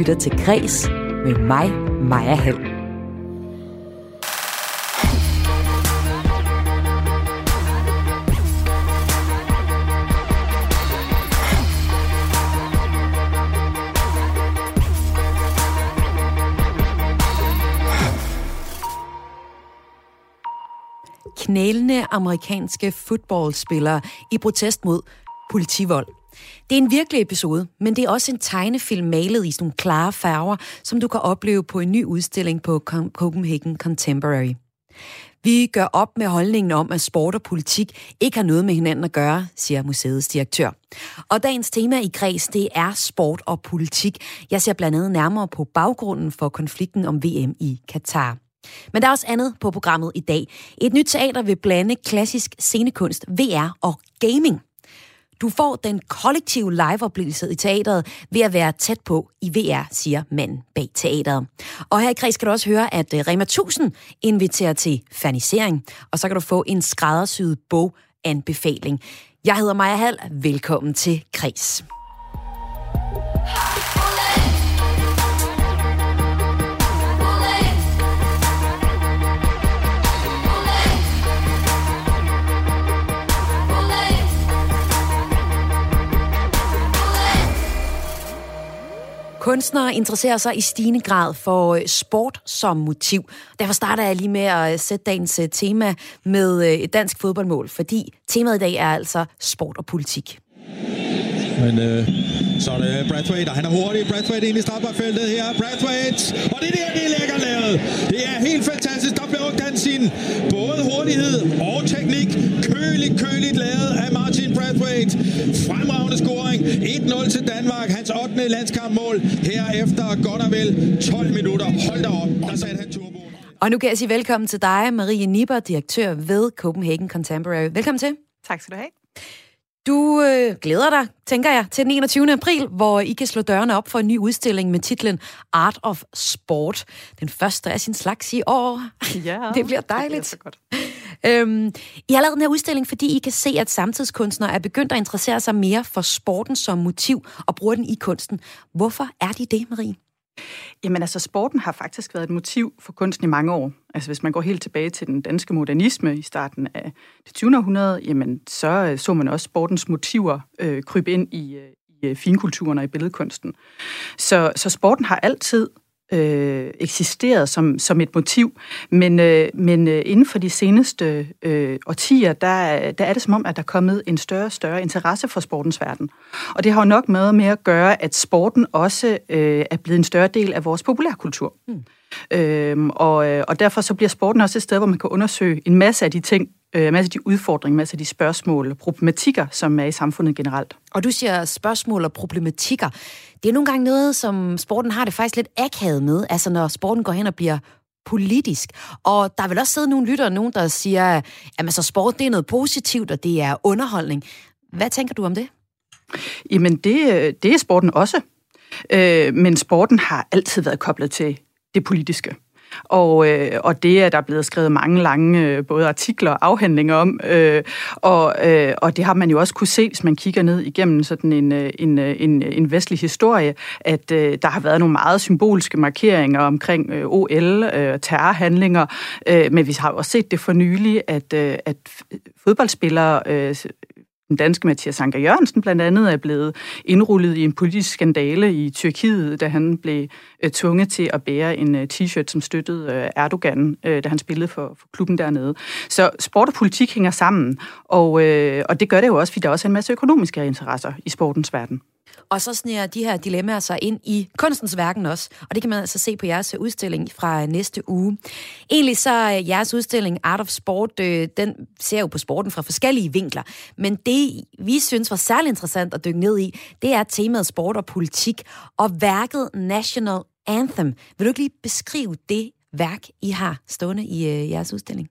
lytter til Græs med mig, Maja Hall. knælende amerikanske fodboldspillere i protest mod politivold. Det er en virkelig episode, men det er også en tegnefilm malet i sådan nogle klare farver, som du kan opleve på en ny udstilling på Copenhagen Contemporary. Vi gør op med holdningen om, at sport og politik ikke har noget med hinanden at gøre, siger museets direktør. Og dagens tema i Græs, det er sport og politik. Jeg ser blandt andet nærmere på baggrunden for konflikten om VM i Katar. Men der er også andet på programmet i dag. Et nyt teater vil blande klassisk scenekunst, VR og gaming. Du får den kollektive liveoplevelse i teateret ved at være tæt på i VR, siger manden bag teateret. Og her i Kreds kan du også høre, at øh, Rema 1000 inviterer til fanisering, og så kan du få en skræddersyet boganbefaling. Jeg hedder Maja Hall. Velkommen til Kres. Kunstnere interesserer sig i stigende grad for øh, sport som motiv. Derfor starter jeg lige med at øh, sætte dagens øh, tema med et dansk fodboldmål, fordi temaet i dag er altså sport og politik. Men øh, så er det Brathwaite, og han er hurtig. Brathwaite ind i strafbarfeltet her. Brathwaite, og det der, det er lækkert lavet. Det er helt fantastisk. Der brugte han sin både hurtighed og teknik. Køligt, køligt lavet af Martin Brathwaite. Fremragende scoring. 1-0 til Danmark. Hans 8. landskampmål. Her efter godt og vel 12 minutter. Hold da op. Der satte han turbo. Og nu kan jeg sige velkommen til dig, Marie Nipper, direktør ved Copenhagen Contemporary. Velkommen til. Tak skal du have. Du øh, glæder dig, tænker jeg, til den 21. april, hvor I kan slå dørene op for en ny udstilling med titlen Art of Sport. Den første af sin slags i år. Ja, det bliver dejligt. Det så godt. Øhm, I har lavet den her udstilling, fordi I kan se, at samtidskunstnere er begyndt at interessere sig mere for sporten som motiv og bruger den i kunsten. Hvorfor er de det, Marie? Jamen altså, sporten har faktisk været et motiv for kunsten i mange år. Altså hvis man går helt tilbage til den danske modernisme i starten af det 20. århundrede, jamen så øh, så man også sportens motiver øh, krybe ind i, øh, i øh, finkulturen og i billedkunsten. Så, så sporten har altid øh, eksisteret som, som et motiv, men, øh, men øh, inden for de seneste øh, årtier, der, der er det som om, at der er kommet en større og større interesse for sportens verden. Og det har jo nok med med at gøre, at sporten også øh, er blevet en større del af vores populærkultur. Mm. Øhm, og, øh, og derfor så bliver sporten også et sted, hvor man kan undersøge en masse af de ting, øh, en masse af de udfordringer, en masse af de spørgsmål og problematikker, som er i samfundet generelt. Og du siger spørgsmål og problematikker. Det er nogle gange noget, som sporten har det faktisk lidt akavet med, altså når sporten går hen og bliver politisk. Og der vil også sidde nogle lyttere, nogen der siger, at altså, sport det er noget positivt, og det er underholdning. Hvad tænker du om det? Jamen, det, det er sporten også. Øh, men sporten har altid været koblet til det politiske. Og, øh, og det er der blevet skrevet mange lange øh, både artikler og afhandlinger om, øh, og, øh, og det har man jo også kunne se, hvis man kigger ned igennem sådan en, øh, en, øh, en, øh, en vestlig historie, at øh, der har været nogle meget symbolske markeringer omkring øh, OL og øh, terrorhandlinger, øh, men vi har jo også set det for nylig, at, øh, at fodboldspillere øh, den danske Mathias Anker Jørgensen blandt andet er blevet indrullet i en politisk skandale i Tyrkiet, da han blev øh, tvunget til at bære en øh, t-shirt, som støttede øh, Erdogan, øh, da han spillede for, for klubben dernede. Så sport og politik hænger sammen, og, øh, og det gør det jo også, fordi der også er en masse økonomiske interesser i sportens verden. Og så sniger de her dilemmaer sig ind i kunstens verden også. Og det kan man altså se på jeres udstilling fra næste uge. Egentlig så er jeres udstilling Art of Sport, øh, den ser jo på sporten fra forskellige vinkler. Men det, vi synes var særlig interessant at dykke ned i, det er temaet sport og politik. Og værket National Anthem. Vil du ikke lige beskrive det værk, I har stående i øh, jeres udstilling?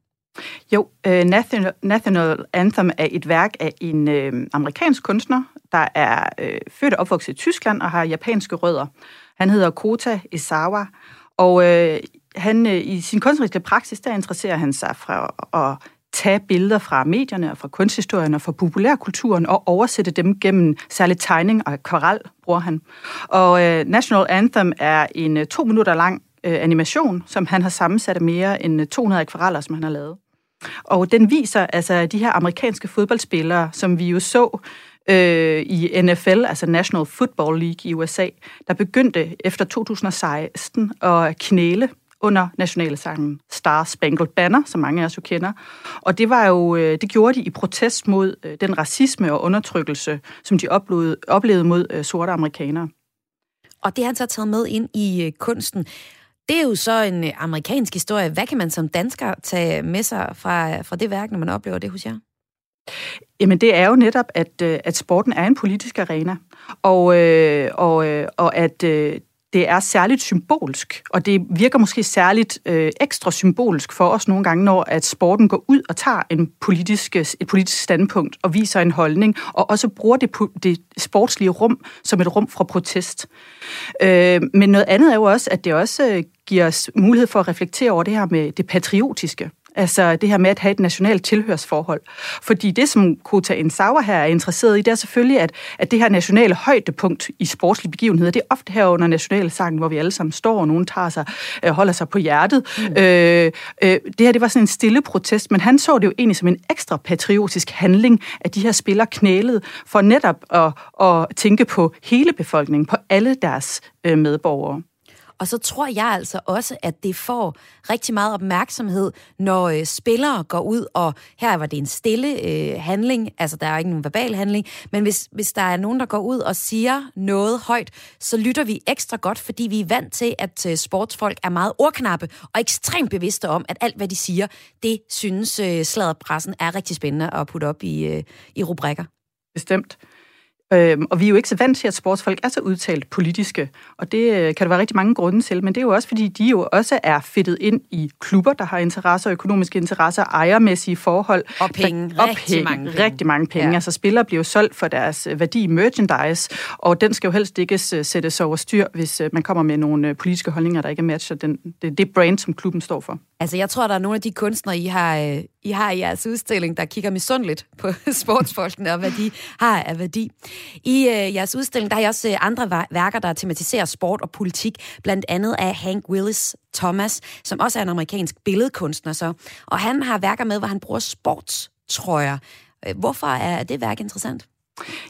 Jo, øh, uh, National, National Anthem er et værk af en øh, amerikansk kunstner, der er øh, født og opvokset i Tyskland og har japanske rødder. Han hedder Kota Isawa, og øh, han øh, i sin kunstneriske praksis, der interesserer han sig for at tage billeder fra medierne og fra kunsthistorien og fra populærkulturen og oversætte dem gennem særligt tegning og akvarel, bruger han. Og øh, National Anthem er en øh, to minutter lang øh, animation, som han har sammensat af mere end øh, 200 akvareller, som han har lavet. Og den viser altså de her amerikanske fodboldspillere, som vi jo så øh, i NFL, altså National Football League i USA, der begyndte efter 2016 at knæle under nationalsangen Star Spangled Banner, som mange af os jo kender. Og det var jo øh, det gjorde de i protest mod øh, den racisme og undertrykkelse, som de oplevede, oplevede mod øh, sorte amerikanere. Og det har han så taget med ind i kunsten. Det er jo så en amerikansk historie. Hvad kan man som dansker tage med sig fra, fra det værk, når man oplever det hos jer? Jamen det er jo netop, at, at sporten er en politisk arena, og, og, og at det er særligt symbolsk, og det virker måske særligt øh, ekstra symbolsk for os nogle gange, når at sporten går ud og tager en politisk, et politisk standpunkt og viser en holdning, og også bruger det, det sportslige rum som et rum fra protest. Øh, men noget andet er jo også, at det også øh, giver os mulighed for at reflektere over det her med det patriotiske. Altså det her med at have et nationalt tilhørsforhold. Fordi det, som Kota Insauer her er interesseret i, det er selvfølgelig, at, at det her nationale højdepunkt i sportslige begivenheder, det er ofte her under nationalsangen, hvor vi alle sammen står, og nogen tager sig, øh, holder sig på hjertet. Mm. Øh, øh, det her, det var sådan en stille protest, men han så det jo egentlig som en ekstra patriotisk handling, at de her spillere knælede for netop at, at tænke på hele befolkningen, på alle deres øh, medborgere. Og så tror jeg altså også, at det får rigtig meget opmærksomhed, når øh, spillere går ud, og her var det en stille øh, handling, altså der er ikke nogen verbal handling, men hvis, hvis der er nogen, der går ud og siger noget højt, så lytter vi ekstra godt, fordi vi er vant til, at øh, sportsfolk er meget ordknappe og ekstremt bevidste om, at alt, hvad de siger, det synes øh, sladderpressen er rigtig spændende at putte op i, øh, i rubrikker. Bestemt. Øhm, og vi er jo ikke så vant til, at sportsfolk er så udtalt politiske, og det øh, kan der være rigtig mange grunde til, men det er jo også, fordi de jo også er fedtet ind i klubber, der har interesser, økonomiske interesser, ejermæssige forhold. Og penge, der, og rigtig penge, mange penge. Rigtig mange penge. Ja. Altså spillere bliver jo solgt for deres øh, værdi i merchandise, og den skal jo helst ikke øh, sættes over styr, hvis man kommer med nogle politiske holdninger, der ikke matcher den, det, det brand, som klubben står for. Altså, jeg tror, der er nogle af de kunstnere, I har, I har i jeres udstilling, der kigger misundeligt på sportsfolkene og hvad de har af værdi. I øh, jeres udstilling, der er I også øh, andre værker, der tematiserer sport og politik, blandt andet af Hank Willis Thomas, som også er en amerikansk billedkunstner. Så. Og han har værker med, hvor han bruger sportstrøjer. Øh, hvorfor er det værk interessant?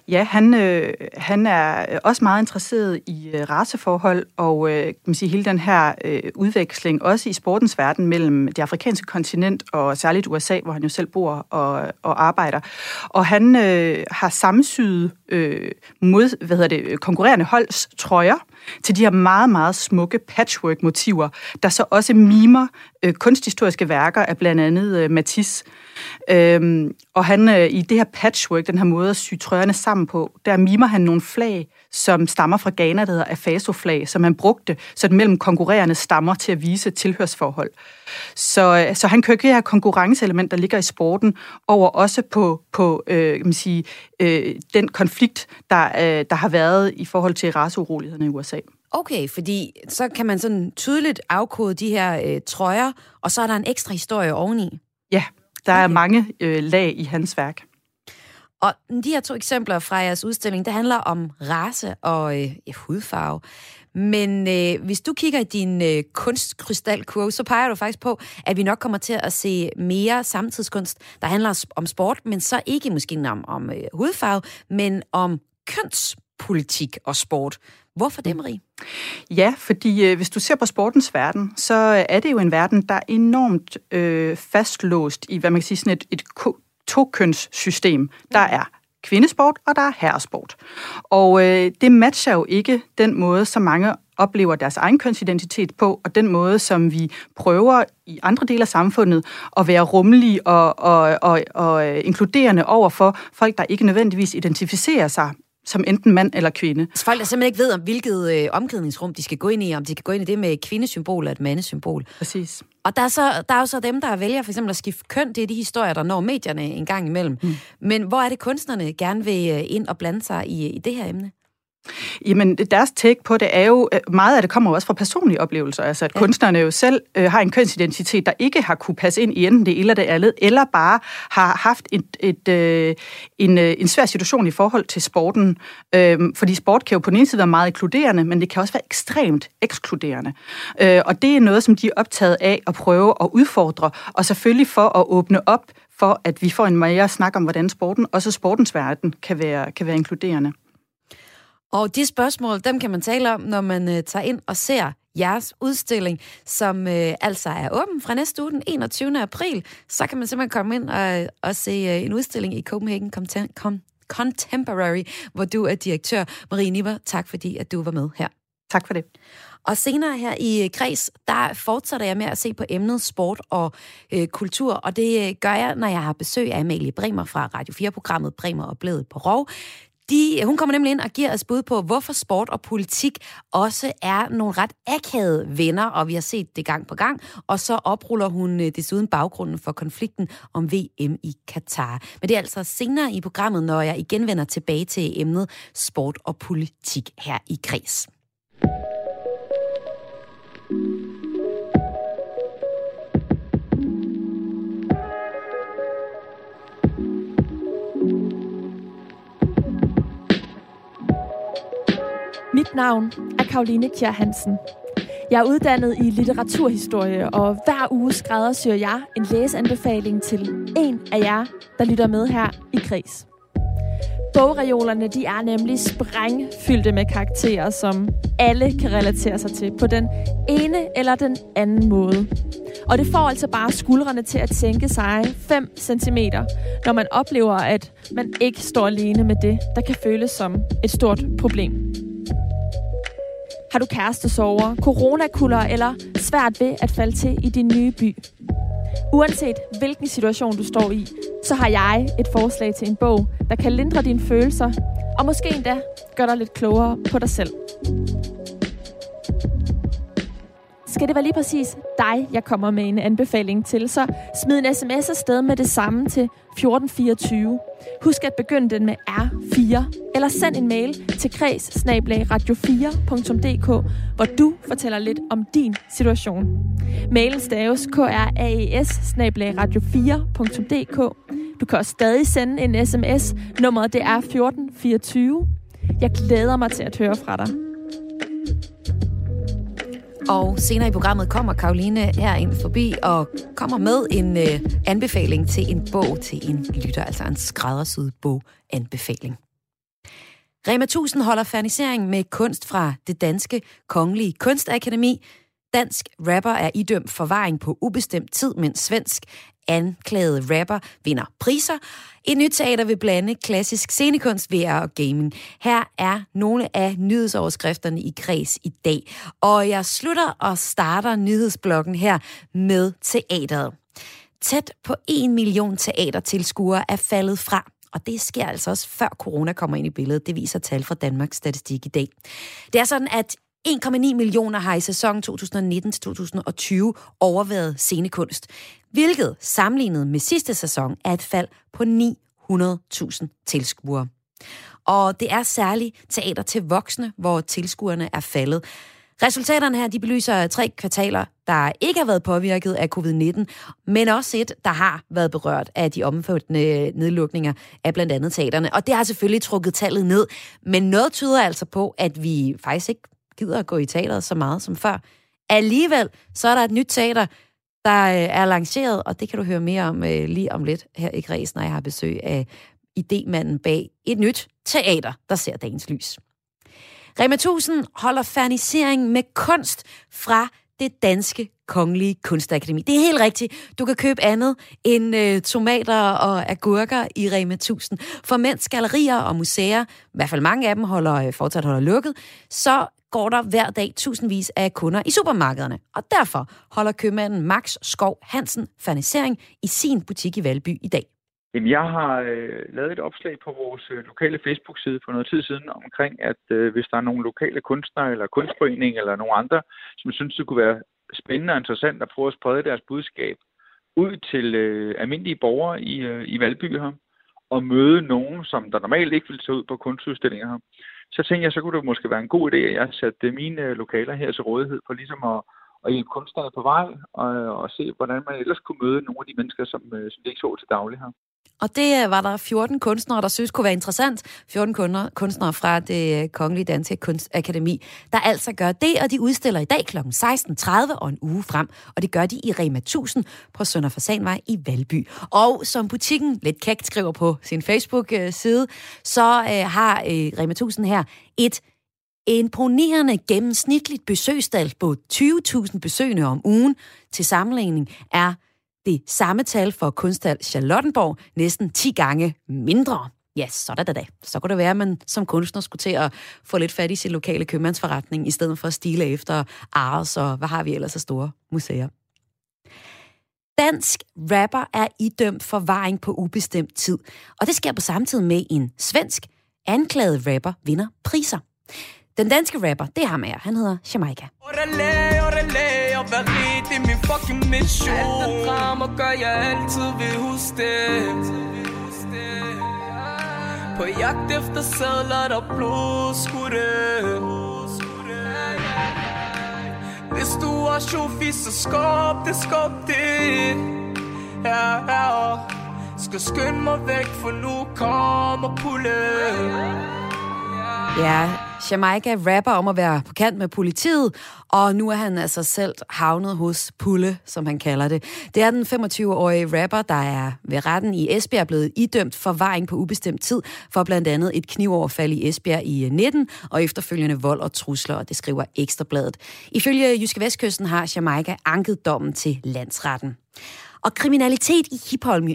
Ja, han, øh, han er øh, også meget interesseret i øh, raceforhold og øh, kan man sige, hele den her øh, udveksling, også i sportens verden mellem det afrikanske kontinent og særligt USA, hvor han jo selv bor og, og arbejder. Og han øh, har sammensyet øh, mod hvad hedder det, konkurrerende holds trøjer til de her meget, meget smukke patchwork-motiver, der så også mimer øh, kunsthistoriske værker af blandt andet øh, Matisse. Øhm, og han øh, i det her patchwork, den her måde at sy trøjerne sammen på, der mimer han nogle flag, som stammer fra Ghana, der hedder Afaso-flag, som han brugte sådan mellem konkurrerende stammer til at vise tilhørsforhold. Så, øh, så han kører det her konkurrenceelement, der ligger i sporten, over også på, på øh, kan man sige, øh, den konflikt, der, øh, der har været i forhold til raceurolighederne i USA. Okay, fordi så kan man sådan tydeligt afkode de her øh, trøjer, og så er der en ekstra historie oveni. Ja, der okay. er mange øh, lag i hans værk. Og de her to eksempler fra jeres udstilling, det handler om race og øh, hudfarve. Men øh, hvis du kigger i din øh, kunstkrystalkurve, så peger du faktisk på, at vi nok kommer til at se mere samtidskunst, der handler om sport, men så ikke måske om, om øh, hudfarve, men om kønspolitik og sport. Hvorfor det, Marie? Ja, fordi øh, hvis du ser på sportens verden, så er det jo en verden, der er enormt øh, fastlåst i, hvad man kan sige, sådan et, et tokønssystem. Der er kvindesport, og der er herresport. Og øh, det matcher jo ikke den måde, som mange oplever deres egen kønsidentitet på, og den måde, som vi prøver i andre dele af samfundet at være rummelige og, og, og, og inkluderende over for folk, der ikke nødvendigvis identificerer sig som enten mand eller kvinde. Så folk, der simpelthen ikke ved, om hvilket øh, omklædningsrum de skal gå ind i, om de kan gå ind i det med et kvindesymbol eller et mandesymbol. Præcis. Og der er, så, der er jo så dem, der vælger for eksempel at skifte køn. Det er de historier, der når medierne en gang imellem. Mm. Men hvor er det kunstnerne gerne vil øh, ind og blande sig i, i det her emne? Jamen, deres take på det er jo, øh, meget af det kommer også fra personlige oplevelser, altså at ja. kunstnerne jo selv øh, har en kønsidentitet, der ikke har kunne passe ind i enten det eller det andet, eller bare har haft et, et, øh, en, øh, en svær situation i forhold til sporten. Øh, fordi sport kan jo på den ene side være meget inkluderende, men det kan også være ekstremt ekskluderende. Øh, og det er noget, som de er optaget af at prøve at udfordre, og selvfølgelig for at åbne op for, at vi får en mere snak om, hvordan sporten, også sportens verden, kan være, kan være inkluderende. Og de spørgsmål, dem kan man tale om, når man øh, tager ind og ser jeres udstilling, som øh, altså er åben fra næste uge, den 21. april. Så kan man simpelthen komme ind og, og se øh, en udstilling i Copenhagen Com- Contemporary, hvor du er direktør. Marie Nipper, tak fordi at du var med her. Tak for det. Og senere her i øh, Kreds, der fortsætter jeg med at se på emnet sport og øh, kultur, og det øh, gør jeg, når jeg har besøg af Amalie Bremer fra Radio 4-programmet Bremer og Blevet på Rov. De, hun kommer nemlig ind og giver os bud på, hvorfor sport og politik også er nogle ret akavede venner, og vi har set det gang på gang. Og så opruller hun øh, desuden baggrunden for konflikten om VM i Katar. Men det er altså senere i programmet, når jeg igen vender tilbage til emnet sport og politik her i Kreds. Mit navn er Karoline Kjær Hansen. Jeg er uddannet i litteraturhistorie, og hver uge skræddersyr jeg en læseanbefaling til en af jer, der lytter med her i Kris. Bogreolerne de er nemlig sprængfyldte med karakterer, som alle kan relatere sig til på den ene eller den anden måde. Og det får altså bare skuldrene til at tænke sig 5 cm, når man oplever, at man ikke står alene med det, der kan føles som et stort problem. Har du kærestesover, coronakuller eller svært ved at falde til i din nye by? Uanset hvilken situation du står i, så har jeg et forslag til en bog, der kan lindre dine følelser, og måske endda gøre dig lidt klogere på dig selv. Skal det være lige præcis dig, jeg kommer med en anbefaling til, så smid en sms afsted med det samme til 1424. Husk at begynde den med R4, eller send en mail til kreds radio4.dk, hvor du fortæller lidt om din situation. Mailen staves kraes radio4.dk. Du kan også stadig sende en sms. Nummeret det er 1424. Jeg glæder mig til at høre fra dig. Mm. Og senere i programmet kommer Karoline her ind forbi og kommer med en øh, anbefaling til en bog til en lytter, altså en skræddersyet boganbefaling. Rema 1000 holder fernisering med kunst fra det danske kongelige kunstakademi. Dansk rapper er idømt forvaring på ubestemt tid, mens svensk anklagede rapper vinder priser. Et nyt teater vil blande klassisk scenekunst, VR og gaming. Her er nogle af nyhedsoverskrifterne i kreds i dag. Og jeg slutter og starter nyhedsblokken her med teateret. Tæt på en million teatertilskuere er faldet fra og det sker altså også før corona kommer ind i billedet. Det viser tal fra Danmarks Statistik i dag. Det er sådan, at 1,9 millioner har i sæsonen 2019-2020 overværet scenekunst, hvilket sammenlignet med sidste sæson er et fald på 900.000 tilskuere. Og det er særligt teater til voksne, hvor tilskuerne er faldet. Resultaterne her de belyser tre kvartaler, der ikke har været påvirket af covid-19, men også et, der har været berørt af de omfattende øh, nedlukninger af blandt andet teaterne. Og det har selvfølgelig trukket tallet ned, men noget tyder altså på, at vi faktisk ikke gider at gå i teateret så meget som før. Alligevel, så er der et nyt teater, der øh, er lanceret, og det kan du høre mere om øh, lige om lidt her i Græs, når jeg har besøg af idémanden bag et nyt teater, der ser dagens lys. Rema 1000 holder fernisering med kunst fra det danske kongelige kunstakademi. Det er helt rigtigt. Du kan købe andet end øh, tomater og agurker i Rema 1000. For mens gallerier og museer, i hvert fald mange af dem holder, øh, fortsat holder lukket, så går der hver dag tusindvis af kunder i supermarkederne. Og derfor holder købmanden Max Skov Hansen fernisering i sin butik i Valby i dag. Jamen, jeg har øh, lavet et opslag på vores øh, lokale Facebook-side for noget tid siden omkring, at øh, hvis der er nogle lokale kunstnere eller kunstforening eller nogle andre, som synes, det kunne være spændende og interessant at prøve at sprede deres budskab ud til øh, almindelige borgere i, øh, i Valby her, og møde nogen, som der normalt ikke ville tage ud på kunstudstillinger her, så tænkte jeg, så kunne det måske være en god idé, at jeg satte mine øh, lokaler her til rådighed for ligesom at, at hjælpe kunstnerne på vej og, og se, hvordan man ellers kunne møde nogle af de mennesker, som, øh, som de ikke så til daglig her. Og det øh, var der 14 kunstnere, der synes kunne være interessant. 14 kunstnere fra det øh, Kongelige Danske Kunstakademi, der altså gør det, og de udstiller i dag kl. 16.30 og en uge frem. Og det gør de i Rema 1000 på Sønder Fasanvej i Valby. Og som butikken lidt kægt skriver på sin Facebook-side, så øh, har Rema 1000 her et imponerende gennemsnitligt besøgstal på 20.000 besøgende om ugen. Til sammenligning er det samme tal for kunsthal Charlottenborg næsten 10 gange mindre. Ja, så da det da. Så kunne det være, at man som kunstner skulle til at få lidt fat i sin lokale købmandsforretning, i stedet for at stile efter Ars og hvad har vi ellers af store museer. Dansk rapper er idømt forvaring på ubestemt tid, og det sker på samme tid med en svensk anklaget rapper vinder priser. Den danske rapper, det er ham her. Han hedder Jamaica. Orale, orale, og vær det er min fucking mission. Alt det drama gør jeg altid ved huske det. På jagt efter sædler, der blodskudte. Hvis du er sjofi, så skub det, skub det. Ja, ja, skal skynde mig væk, for nu kommer pulle. Ja, Jamaica rapper om at være på kant med politiet, og nu er han altså selv havnet hos Pulle, som han kalder det. Det er den 25-årige rapper, der er ved retten i Esbjerg blevet idømt forvaring på ubestemt tid for blandt andet et knivoverfald i Esbjerg i øh, 19 og efterfølgende vold og trusler, og det skriver Ekstrabladet. Ifølge Jyske Vestkysten har Jamaica anket dommen til landsretten. Og kriminalitet i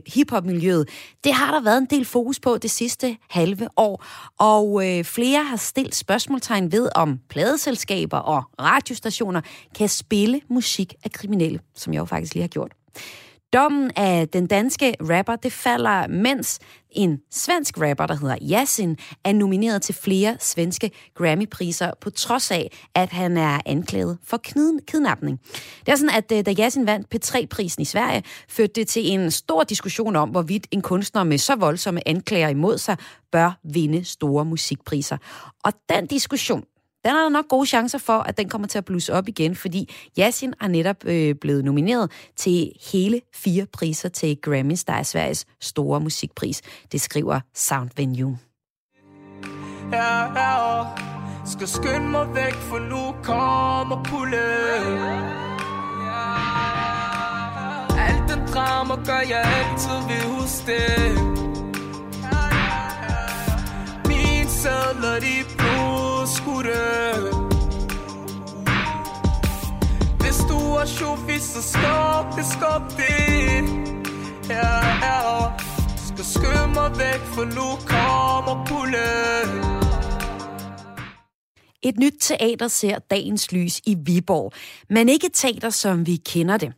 hiphop-miljøet, det har der været en del fokus på det sidste halve år. Og øh, flere har stillet spørgsmålstegn ved, om pladeselskaber og radiostationer kan spille musik af kriminelle, som jeg jo faktisk lige har gjort. Dommen af den danske rapper, det falder, mens en svensk rapper, der hedder Yasin, er nomineret til flere svenske Grammy-priser, på trods af, at han er anklaget for kidnapning. Det er sådan, at øh, da Yasin vandt P3-prisen i Sverige, førte det til en stor diskussion om, hvorvidt en kunstner med så voldsomme anklager imod sig bør vinde store musikpriser. Og den diskussion, den er der nok gode chancer for, at den kommer til at blusse op igen, fordi Yasin er netop øh, blevet nomineret til hele fire priser til Grammys, der er Sveriges store musikpris. Det skriver Sound Venue. Ja, ja, skal skynde mig væk, for nu kommer pulle. Alt den drama gør jeg altid ved huske det. Min sædler, de skutte hvis Det store sjofi, så skub det, skub Ja, ja. Skal skynde væk, for nu kommer pullen et nyt teater ser dagens lys i Viborg, men ikke teater, som vi kender det.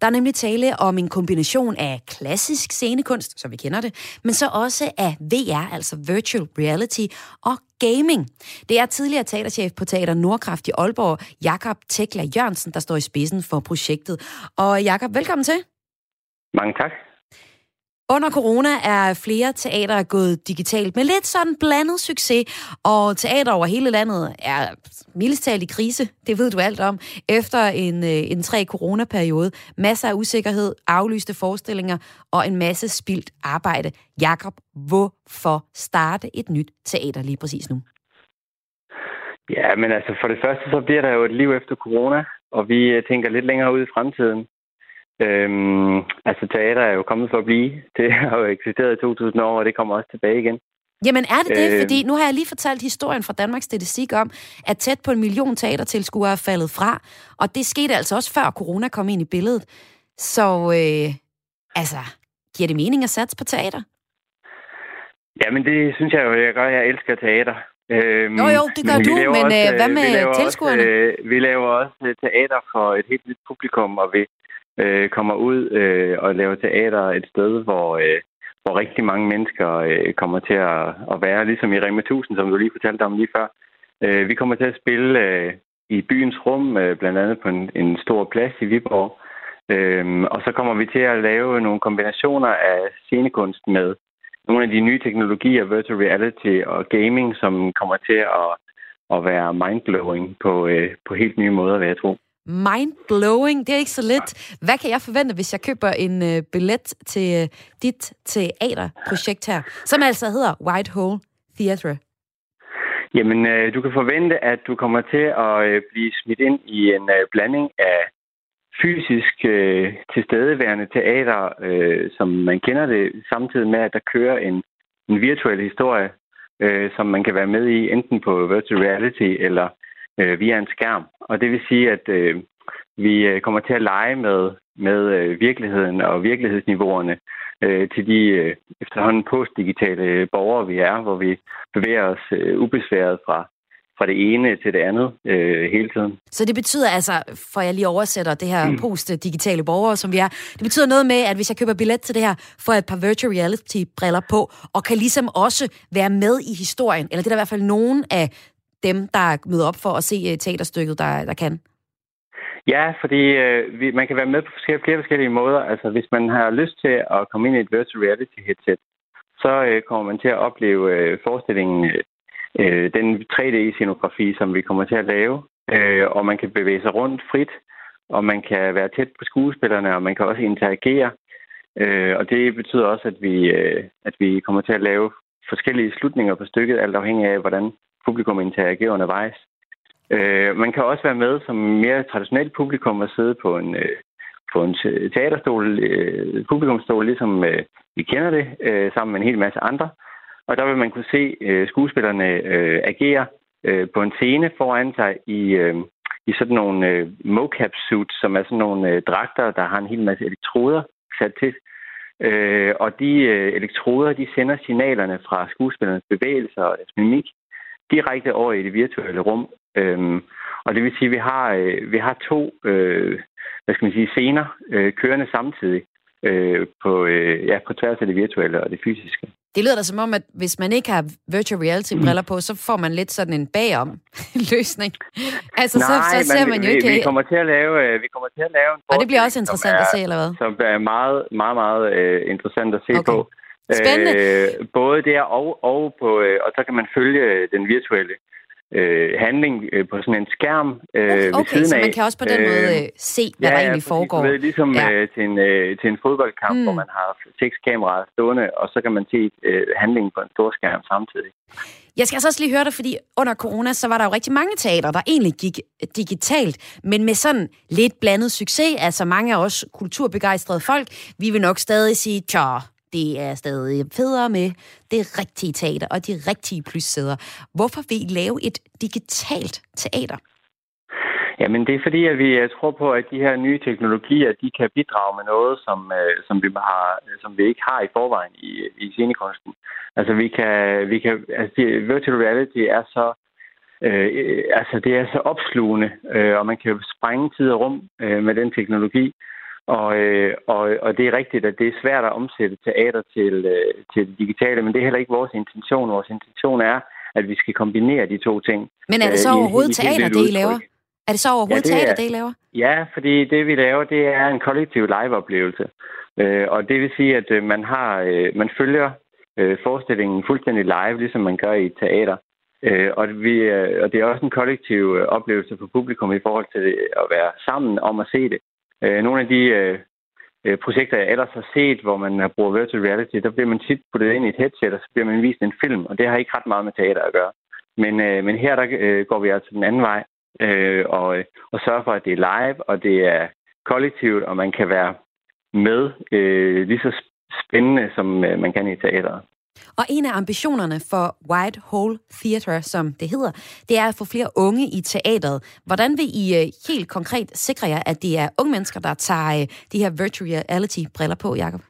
Der er nemlig tale om en kombination af klassisk scenekunst, som vi kender det, men så også af VR, altså virtual reality, og gaming. Det er tidligere teaterchef på Teater Nordkraft i Aalborg, Jakob Tekla Jørgensen, der står i spidsen for projektet. Og Jakob, velkommen til. Mange tak. Under corona er flere teater gået digitalt med lidt sådan blandet succes, og teater over hele landet er mildestalt i krise, det ved du alt om, efter en, øh, en tre coronaperiode. Masser af usikkerhed, aflyste forestillinger og en masse spildt arbejde. Jakob, hvorfor starte et nyt teater lige præcis nu? Ja, men altså for det første, så bliver der jo et liv efter corona, og vi øh, tænker lidt længere ud i fremtiden. Øhm, altså teater er jo kommet for at blive. Det har jo eksisteret i 2000 år, og det kommer også tilbage igen. Jamen er det det? Øh, Fordi nu har jeg lige fortalt historien fra Danmarks Statistik om, at tæt på en million teatertilskuere er faldet fra. Og det skete altså også før corona kom ind i billedet. Så øh, altså, giver det mening at satse på teater? Jamen det synes jeg jo, jeg gør. Jeg elsker teater. Øhm, jo, jo, det gør men du, men også, øh, hvad med tilskuerne? Også, øh, vi laver også teater for et helt nyt publikum, og vi øh, kommer ud øh, og laver teater et sted, hvor, øh, hvor rigtig mange mennesker øh, kommer til at, at være, ligesom i Rema 1000, som du lige fortalte om lige før. Øh, vi kommer til at spille øh, i byens rum, øh, blandt andet på en, en stor plads i Viborg. Øhm, og så kommer vi til at lave nogle kombinationer af scenekunst med nogle af de nye teknologier, virtual reality og gaming, som kommer til at, at være mindblowing på, øh, på helt nye måder, vil jeg tro. Mind-blowing, det er ikke så lidt. Hvad kan jeg forvente, hvis jeg køber en øh, billet til øh, dit teaterprojekt her, som altså hedder White Hole Theatre? Jamen, øh, du kan forvente, at du kommer til at øh, blive smidt ind i en øh, blanding af fysisk øh, tilstedeværende teater, øh, som man kender det, samtidig med, at der kører en, en virtuel historie, øh, som man kan være med i, enten på virtual reality eller øh, via en skærm. Og det vil sige, at øh, vi øh, kommer til at lege med, med øh, virkeligheden og virkelighedsniveauerne øh, til de øh, efterhånden postdigitale borgere, vi er, hvor vi bevæger os øh, ubesværet fra fra det ene til det andet øh, hele tiden. Så det betyder altså, for jeg lige oversætter det her mm. post-digitale borgere, som vi er, det betyder noget med, at hvis jeg køber billet til det her, får jeg et par virtual reality-briller på, og kan ligesom også være med i historien, eller det er der i hvert fald nogen af dem, der møder op for at se øh, teaterstykket, der, der kan. Ja, fordi øh, vi, man kan være med på forskellige, flere forskellige måder. Altså, hvis man har lyst til at komme ind i et virtual reality headset, så øh, kommer man til at opleve øh, forestillingen øh, den 3D-scenografi, som vi kommer til at lave. Øh, og man kan bevæge sig rundt frit, og man kan være tæt på skuespillerne, og man kan også interagere. Øh, og det betyder også, at vi, øh, at vi kommer til at lave forskellige slutninger på stykket, alt afhængig af, hvordan publikum interagerer undervejs. Øh, man kan også være med som mere traditionelt publikum og sidde på en, øh, på en teaterstol, øh, publikumstol, ligesom øh, vi kender det, øh, sammen med en hel masse andre. Og der vil man kunne se øh, skuespillerne øh, agere øh, på en scene foran sig i, øh, i sådan nogle øh, mocap suits, som er sådan nogle øh, dragter, der har en hel masse elektroder sat til. Øh, og de øh, elektroder, de sender signalerne fra skuespillernes bevægelser og deres mimik direkte over i det virtuelle rum. Øhm, og det vil sige, at vi har, øh, vi har to øh, hvad skal man sige, scener øh, kørende samtidig øh, på, øh, ja, på tværs af det virtuelle og det fysiske. Det lyder da som om, at hvis man ikke har virtual reality-briller på, så får man lidt sådan en bagom løsning. Altså, Nej, så, så ser man jo vi, ikke... Vi kommer til at lave, øh, vi kommer til at lave en Og det bliver også interessant er, at se, eller hvad? Som er meget, meget, meget uh, interessant at se okay. på. Spændende. Uh, både der og, og på, uh, og så kan man følge den virtuelle øh, handling øh, på sådan en skærm øh, okay, ved siden så af. man kan også på den måde øh, se, hvad ja, der egentlig ja, foregår. Ja, ligesom ja. øh, til, en, øh, til en fodboldkamp, mm. hvor man har seks kameraer stående, og så kan man se øh, handlingen på en stor skærm samtidig. Jeg skal altså også lige høre dig, fordi under corona, så var der jo rigtig mange teater, der egentlig gik digitalt, men med sådan lidt blandet succes. Altså mange af os kulturbegejstrede folk, vi vil nok stadig sige, tja, det er stadig federe med det rigtige teater og de rigtige plyssæder. Hvorfor vil I lave et digitalt teater? Jamen, det er fordi, at vi øh, tror på, at de her nye teknologier, de kan bidrage med noget, som, øh, som, vi, har, som vi ikke har i forvejen i, i scenekunsten. Altså, vi kan, vi kan, altså, virtual reality er så, øh, altså, det er så opslugende, øh, og man kan sprænge tid og rum øh, med den teknologi. Og, øh, og, og det er rigtigt, at det er svært at omsætte teater til, øh, til det digitale, men det er heller ikke vores intention. Vores intention er, at vi skal kombinere de to ting. Men er det så øh, overhovedet i, teater, det I laver? Er det så overhovedet ja, det teater, er, det I laver? Ja, fordi det vi laver, det er en kollektiv live-oplevelse. Øh, og det vil sige, at øh, man har øh, man følger øh, forestillingen fuldstændig live, ligesom man gør i et teater. Øh, og, vi, øh, og det er også en kollektiv øh, oplevelse for publikum i forhold til det, at være sammen om at se det. Øh, nogle af de øh, øh, projekter, jeg ellers har set, hvor man bruger virtual reality, der bliver man tit puttet ind i et headset, og så bliver man vist en film, og det har ikke ret meget med teater at gøre. Men, øh, men her der øh, går vi altså den anden vej, øh, og, og sørger for, at det er live, og det er kollektivt, og man kan være med øh, lige så spændende, som øh, man kan i teateret. Og en af ambitionerne for White Hole Theatre, som det hedder, det er at få flere unge i teateret. Hvordan vil I øh, helt konkret sikre jer, at det er unge mennesker, der tager øh, de her virtual reality-briller på, Jacob?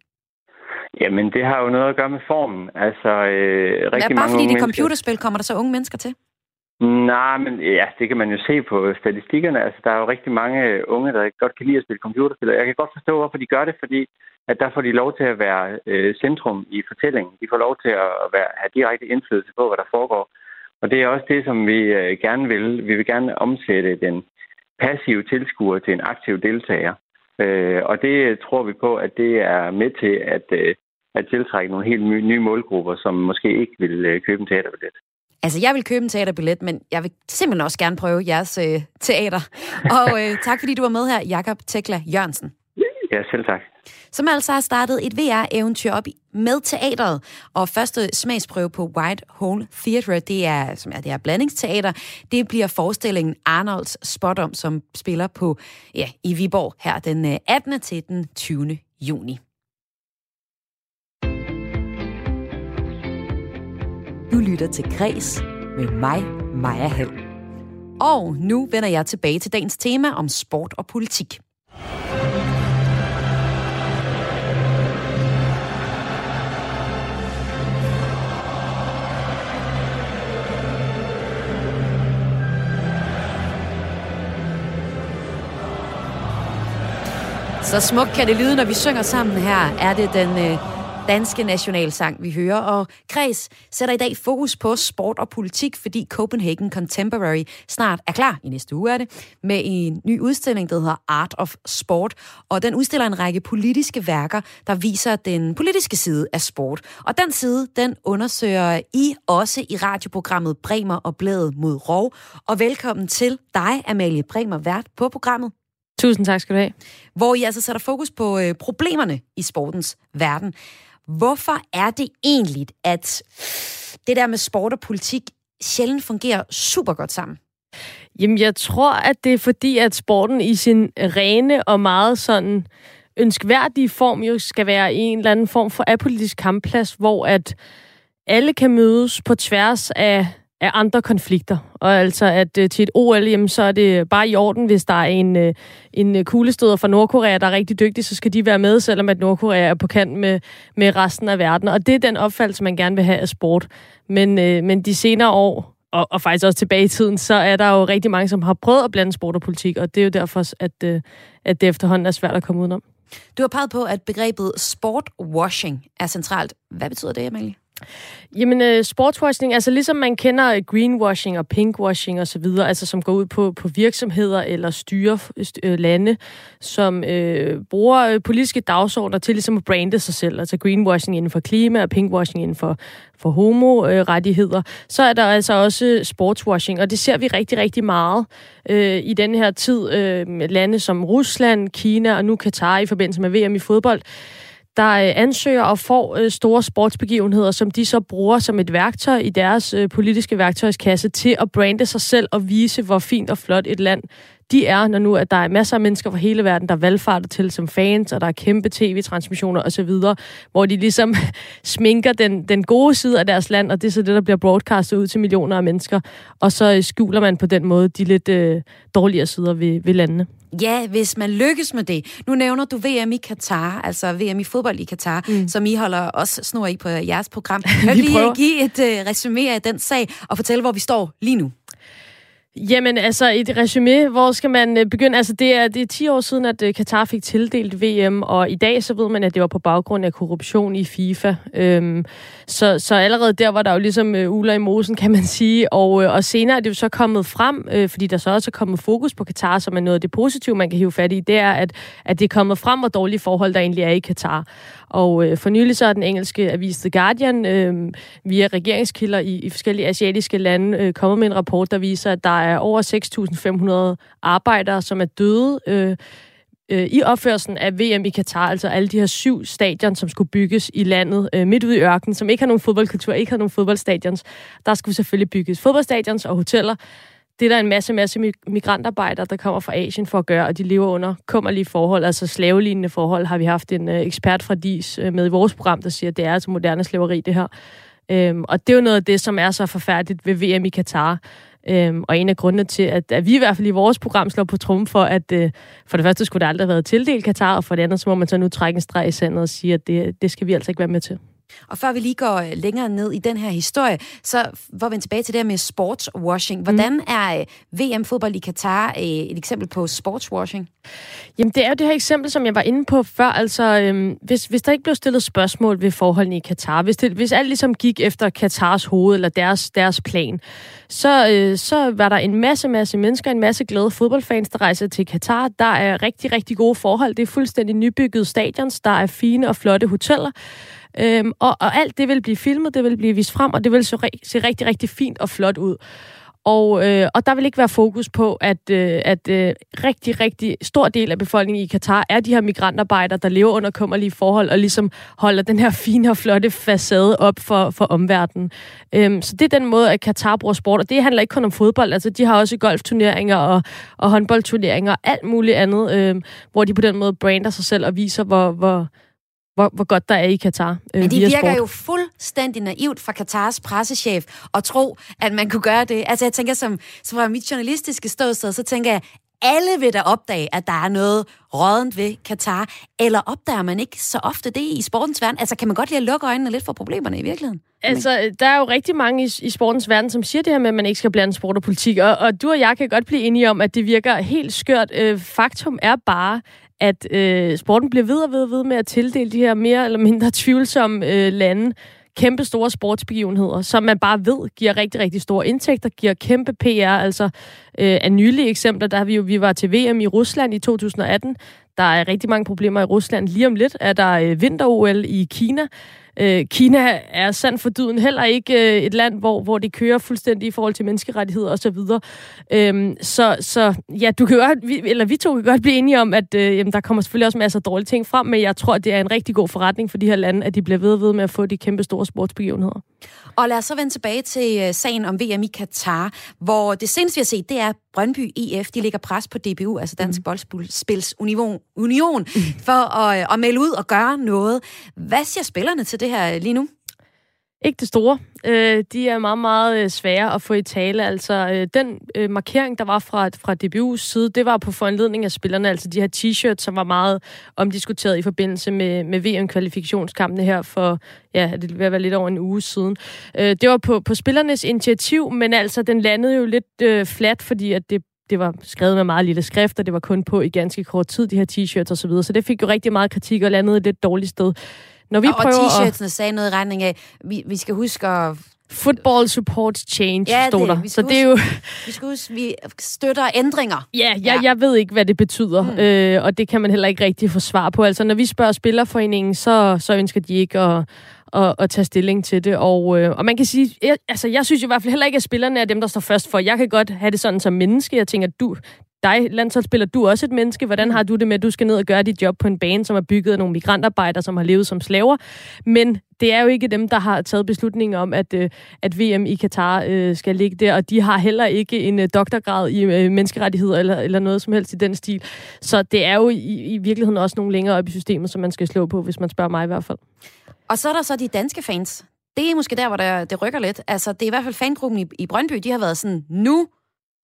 Jamen, det har jo noget at gøre med formen. Altså, øh, rigtig ja, bare mange fordi det er computerspil, kommer der så unge mennesker til? Nej, men ja, det kan man jo se på statistikkerne. Altså, der er jo rigtig mange unge, der godt kan lide at spille computerspil. Jeg kan godt forstå, hvorfor de gør det, fordi at der får de lov til at være øh, centrum i fortællingen. De får lov til at være, have direkte indflydelse på, hvad der foregår. Og det er også det, som vi øh, gerne vil. Vi vil gerne omsætte den passive tilskuer til en aktiv deltager. Øh, og det tror vi på, at det er med til at, øh, at tiltrække nogle helt nye målgrupper, som måske ikke vil øh, købe en teaterbillet. Altså, jeg vil købe en teaterbillet, men jeg vil simpelthen også gerne prøve jeres øh, teater. Og øh, tak, fordi du var med her, Jakob Tekla Jørgensen. Ja, selv tak. Som altså har startet et VR-eventyr op med teateret. Og første smagsprøve på White Hole Theatre, det er, som er det er blandingsteater, det bliver forestillingen Arnolds Spotom, som spiller på ja, i Viborg her den 18. Øh, til den 20. juni. Du lytter til Græs med mig, Maja Hall. Og nu vender jeg tilbage til dagens tema om sport og politik. Så smukt kan det lyde, når vi synger sammen her. Er det den øh, danske nationalsang, vi hører. Og Kreds sætter i dag fokus på sport og politik, fordi Copenhagen Contemporary snart er klar, i næste uge er det, med en ny udstilling, der hedder Art of Sport. Og den udstiller en række politiske værker, der viser den politiske side af sport. Og den side, den undersøger I også i radioprogrammet Bremer og Bladet mod Rov. Og velkommen til dig, Amalie Bremer, vært på programmet. Tusind tak skal du have. Hvor I altså sætter fokus på øh, problemerne i sportens verden. Hvorfor er det egentlig, at det der med sport og politik sjældent fungerer super godt sammen? Jamen, jeg tror, at det er fordi, at sporten i sin rene og meget sådan ønskværdige form jo skal være en eller anden form for apolitisk kampplads, hvor at alle kan mødes på tværs af af andre konflikter. Og altså, at øh, til et OL, jamen, så er det bare i orden, hvis der er en, øh, en øh, kuglestøder fra Nordkorea, der er rigtig dygtig, så skal de være med, selvom at Nordkorea er på kant med, med resten af verden. Og det er den opfattelse, man gerne vil have af sport. Men, øh, men de senere år, og, og faktisk også tilbage i tiden, så er der jo rigtig mange, som har prøvet at blande sport og politik, og det er jo derfor, at, øh, at det efterhånden er svært at komme udenom. Du har peget på, at begrebet sportwashing er centralt. Hvad betyder det, Amalie? Jamen, øh, sportswashing, altså ligesom man kender øh, greenwashing og pinkwashing og så videre, altså som går ud på, på virksomheder eller styre øh, lande, som øh, bruger politiske dagsordner til ligesom at brande sig selv, altså greenwashing inden for klima og pinkwashing inden for, for homorettigheder. Så er der altså også sportswashing, og det ser vi rigtig, rigtig meget øh, i den her tid. Uh, lande som Rusland, Kina og nu Katar i forbindelse med VM i fodbold, der øh, ansøger og får øh, store sportsbegivenheder, som de så bruger som et værktøj i deres øh, politiske værktøjskasse til at brande sig selv og vise, hvor fint og flot et land de er, når nu at der er masser af mennesker fra hele verden, der valgfarter til som fans, og der er kæmpe tv-transmissioner osv., hvor de ligesom sminker den, den gode side af deres land, og det er så det, der bliver broadcastet ud til millioner af mennesker, og så skjuler man på den måde de lidt øh, dårligere sider ved, ved landene. Ja, hvis man lykkes med det. Nu nævner du VM i Katar, altså VM i fodbold i Katar, mm. som I holder også snor i på jeres program. Kan du lige give et uh, resumé af den sag og fortælle, hvor vi står lige nu? Jamen, altså et resume, hvor skal man øh, begynde? Altså, det er, det er 10 år siden, at øh, Katar fik tildelt VM, og i dag så ved man, at det var på baggrund af korruption i FIFA. Øhm, så, så allerede der var der jo ligesom uh, uler i mosen, kan man sige. Og, og senere er det jo så kommet frem, øh, fordi der så også er kommet fokus på Katar, som er noget af det positive, man kan hive fat i, det er, at, at det er kommet frem, hvor dårlige forhold der egentlig er i Katar. Og øh, for nylig så er den engelske avis The Guardian øh, via regeringskilder i, i forskellige asiatiske lande øh, kommet med en rapport, der viser, at der er over 6.500 arbejdere, som er døde øh, øh, i opførelsen af VM i Katar, altså alle de her syv stadion, som skulle bygges i landet øh, midt ude i ørkenen, som ikke har nogen fodboldkultur, ikke har nogen fodboldstadions. Der skulle selvfølgelig bygges fodboldstadions og hoteller, det er der en masse, masse migrantarbejdere, der kommer fra Asien for at gøre, og de lever under kummerlige forhold, altså slavelignende forhold, har vi haft en øh, ekspert fra DIS øh, med i vores program, der siger, at det er altså moderne slaveri, det her. Øhm, og det er jo noget af det, som er så forfærdeligt ved VM i Katar. Øhm, og en af grundene til, at, at vi i hvert fald i vores program slår på trum for, at øh, for det første skulle det aldrig have været tildelt Katar, og for det andet, så må man så nu trække en streg i sandet og sige, at det, det skal vi altså ikke være med til. Og før vi lige går øh, længere ned i den her historie, så hvor vi tilbage til det her med sportswashing. Mm. Hvordan er øh, VM-fodbold i Katar øh, et eksempel på sportswashing? Jamen, det er jo det her eksempel, som jeg var inde på før. Altså, øhm, hvis, hvis der ikke blev stillet spørgsmål ved forholdene i Katar, hvis, det, hvis alt ligesom gik efter Katars hoved eller deres, deres plan, så, øh, så var der en masse, masse mennesker, en masse glade fodboldfans, der rejser til Katar. Der er rigtig, rigtig gode forhold. Det er fuldstændig nybygget stadions. Der er fine og flotte hoteller. Øhm, og, og alt det vil blive filmet, det vil blive vist frem, og det vil se, se rigtig, rigtig fint og flot ud. Og, øh, og der vil ikke være fokus på, at, øh, at øh, rigtig, rigtig stor del af befolkningen i Katar er de her migrantarbejdere, der lever under kummerlige forhold og ligesom holder den her fine og flotte facade op for, for omverdenen. Øhm, så det er den måde, at Katar bruger sport, og det handler ikke kun om fodbold. Altså, de har også golfturneringer og, og håndboldturneringer og alt muligt andet, øh, hvor de på den måde brander sig selv og viser, hvor, hvor, hvor, hvor godt der er i Katar. Øh, Men det virker sport. jo fuldstændig naivt fra Katars pressechef at tro, at man kunne gøre det. Altså jeg tænker, som, som fra mit journalistiske ståsted, så tænker jeg, alle vil da opdage, at der er noget rådent ved Katar, eller opdager man ikke så ofte det i sportens verden? Altså, kan man godt lide at lukke øjnene lidt for problemerne i virkeligheden? Altså, der er jo rigtig mange i, i sportens verden, som siger det her med, at man ikke skal blande sport og politik, og, og du og jeg kan godt blive enige om, at det virker helt skørt. Øh, faktum er bare, at øh, sporten bliver ved og ved, ved med at tildele de her mere eller mindre tvivlsomme øh, lande kæmpe store sportsbegivenheder, som man bare ved giver rigtig, rigtig store indtægter, giver kæmpe PR. Altså øh, af nylige eksempler, der har vi jo, vi var til VM i Rusland i 2018. Der er rigtig mange problemer i Rusland. Lige om lidt er der øh, vinter-OL i Kina. Øh, Kina er sandt for dyden heller ikke øh, et land, hvor, hvor det kører fuldstændig i forhold til menneskerettigheder osv. Øhm, så, så ja, du kan godt, vi, eller vi to kan godt blive enige om, at øh, jamen, der kommer selvfølgelig også masser af dårlige ting frem, men jeg tror, det er en rigtig god forretning for de her lande, at de bliver ved ved med at få de kæmpe store sportsbegivenheder. Og lad os så vende tilbage til øh, sagen om VM i Katar, hvor det seneste, vi har set, det er Brøndby IF. De ligger pres på DBU, altså Dansk mm. Boldspils Union, Union mm. for at, at melde ud og gøre noget. Hvad siger spillerne til det her lige nu? Ikke det store. Øh, de er meget, meget øh, svære at få i tale. Altså, øh, den øh, markering, der var fra, fra DBU's side, det var på foranledning af spillerne, altså de her t-shirts, som var meget omdiskuteret i forbindelse med, med VM-kvalifikationskampene her for, ja, det vil være lidt over en uge siden. Øh, det var på, på spillernes initiativ, men altså, den landede jo lidt øh, flat, fordi at det det var skrevet med meget lille skrift, og det var kun på i ganske kort tid, de her t-shirts og så videre. Så det fik jo rigtig meget kritik og landede et lidt dårligt sted. Når vi og, prøver og t-shirtsene at... sagde noget i retning af, vi, vi skal huske at Football support change, ja, stod der. Så det er jo... vi skal huske, vi støtter ændringer. Ja, jeg, ja. jeg ved ikke, hvad det betyder, mm. øh, og det kan man heller ikke rigtig få svar på. Altså, når vi spørger Spillerforeningen, så, så ønsker de ikke at, at, at tage stilling til det. Og, øh, og man kan sige, jeg, altså, jeg synes i hvert fald heller ikke, at spillerne er dem, der står først for. Jeg kan godt have det sådan som menneske. Jeg tænker, du, dig, landsholdsspiller, du er også et menneske. Hvordan har du det med, at du skal ned og gøre dit job på en bane, som er bygget af nogle migrantarbejdere, som har levet som slaver? Men det er jo ikke dem, der har taget beslutningen om, at, øh, at VM i Katar øh, skal ligge der, og de har heller ikke en øh, doktorgrad i øh, menneskerettigheder eller, eller noget som helst i den stil. Så det er jo i, i virkeligheden også nogle længere op i systemet, som man skal slå på, hvis man spørger mig i hvert fald. Og så er der så de danske fans. Det er måske der, hvor der, det rykker lidt. Altså, det er i hvert fald fangruppen i, i Brøndby, de har været sådan, nu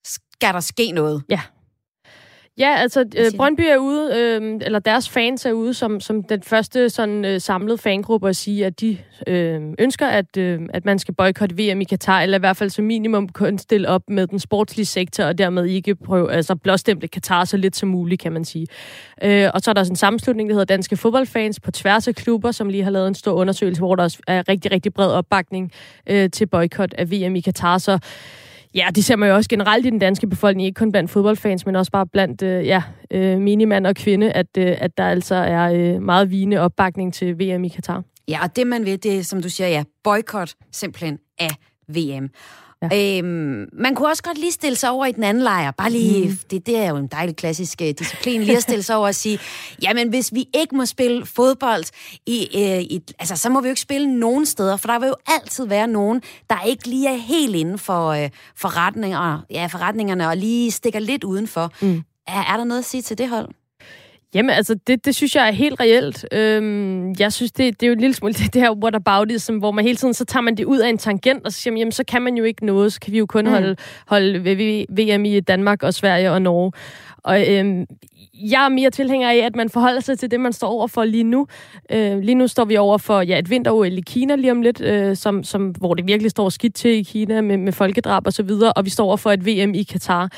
skal der ske noget. Ja. Ja, altså øh, Brøndby er ude, øh, eller deres fans er ude som, som den første sådan øh, samlede fangruppe at sige, at de øh, ønsker, at, øh, at man skal boykotte VM i Katar, eller i hvert fald som minimum kun stille op med den sportslige sektor, og dermed ikke prøve, altså blåstemple Katar så lidt som muligt, kan man sige. Øh, og så er der sådan en sammenslutning, der hedder Danske Fodboldfans på tværs af klubber, som lige har lavet en stor undersøgelse, hvor der er rigtig, rigtig bred opbakning øh, til boykot af VM i Katar, så Ja, det ser man jo også generelt i den danske befolkning, ikke kun blandt fodboldfans, men også bare blandt øh, ja, øh, minimand og kvinde, at, øh, at der altså er øh, meget vigende opbakning til VM i Katar. Ja, og det man vil, det er, som du siger, ja, boykot simpelthen af VM. Ja. Øhm, man kunne også godt lige stille sig over i den anden lejr. Bare lige, mm. det, det er jo en dejlig klassisk uh, disciplin, lige at stille sig over og sige, jamen hvis vi ikke må spille fodbold, i, uh, i, altså, så må vi jo ikke spille nogen steder, for der vil jo altid være nogen, der ikke lige er helt inden for uh, forretninger, ja, forretningerne og lige stikker lidt udenfor. Mm. Er, er der noget at sige til det hold? Jamen, altså, det, det synes jeg er helt reelt. Øhm, jeg synes, det, det er jo en lille smule det, det her som, hvor man hele tiden, så tager man det ud af en tangent, og så siger man, jamen, så kan man jo ikke noget, så kan vi jo kun mm. holde, holde VM i Danmark og Sverige og Norge. Og øhm, jeg er mere tilhænger af, at man forholder sig til det, man står over for lige nu. Øh, lige nu står vi over for ja, et vinter i Kina lige om lidt, øh, som, som, hvor det virkelig står skidt til i Kina med, med folkedrab og så videre, og vi står over for et VM i Katar.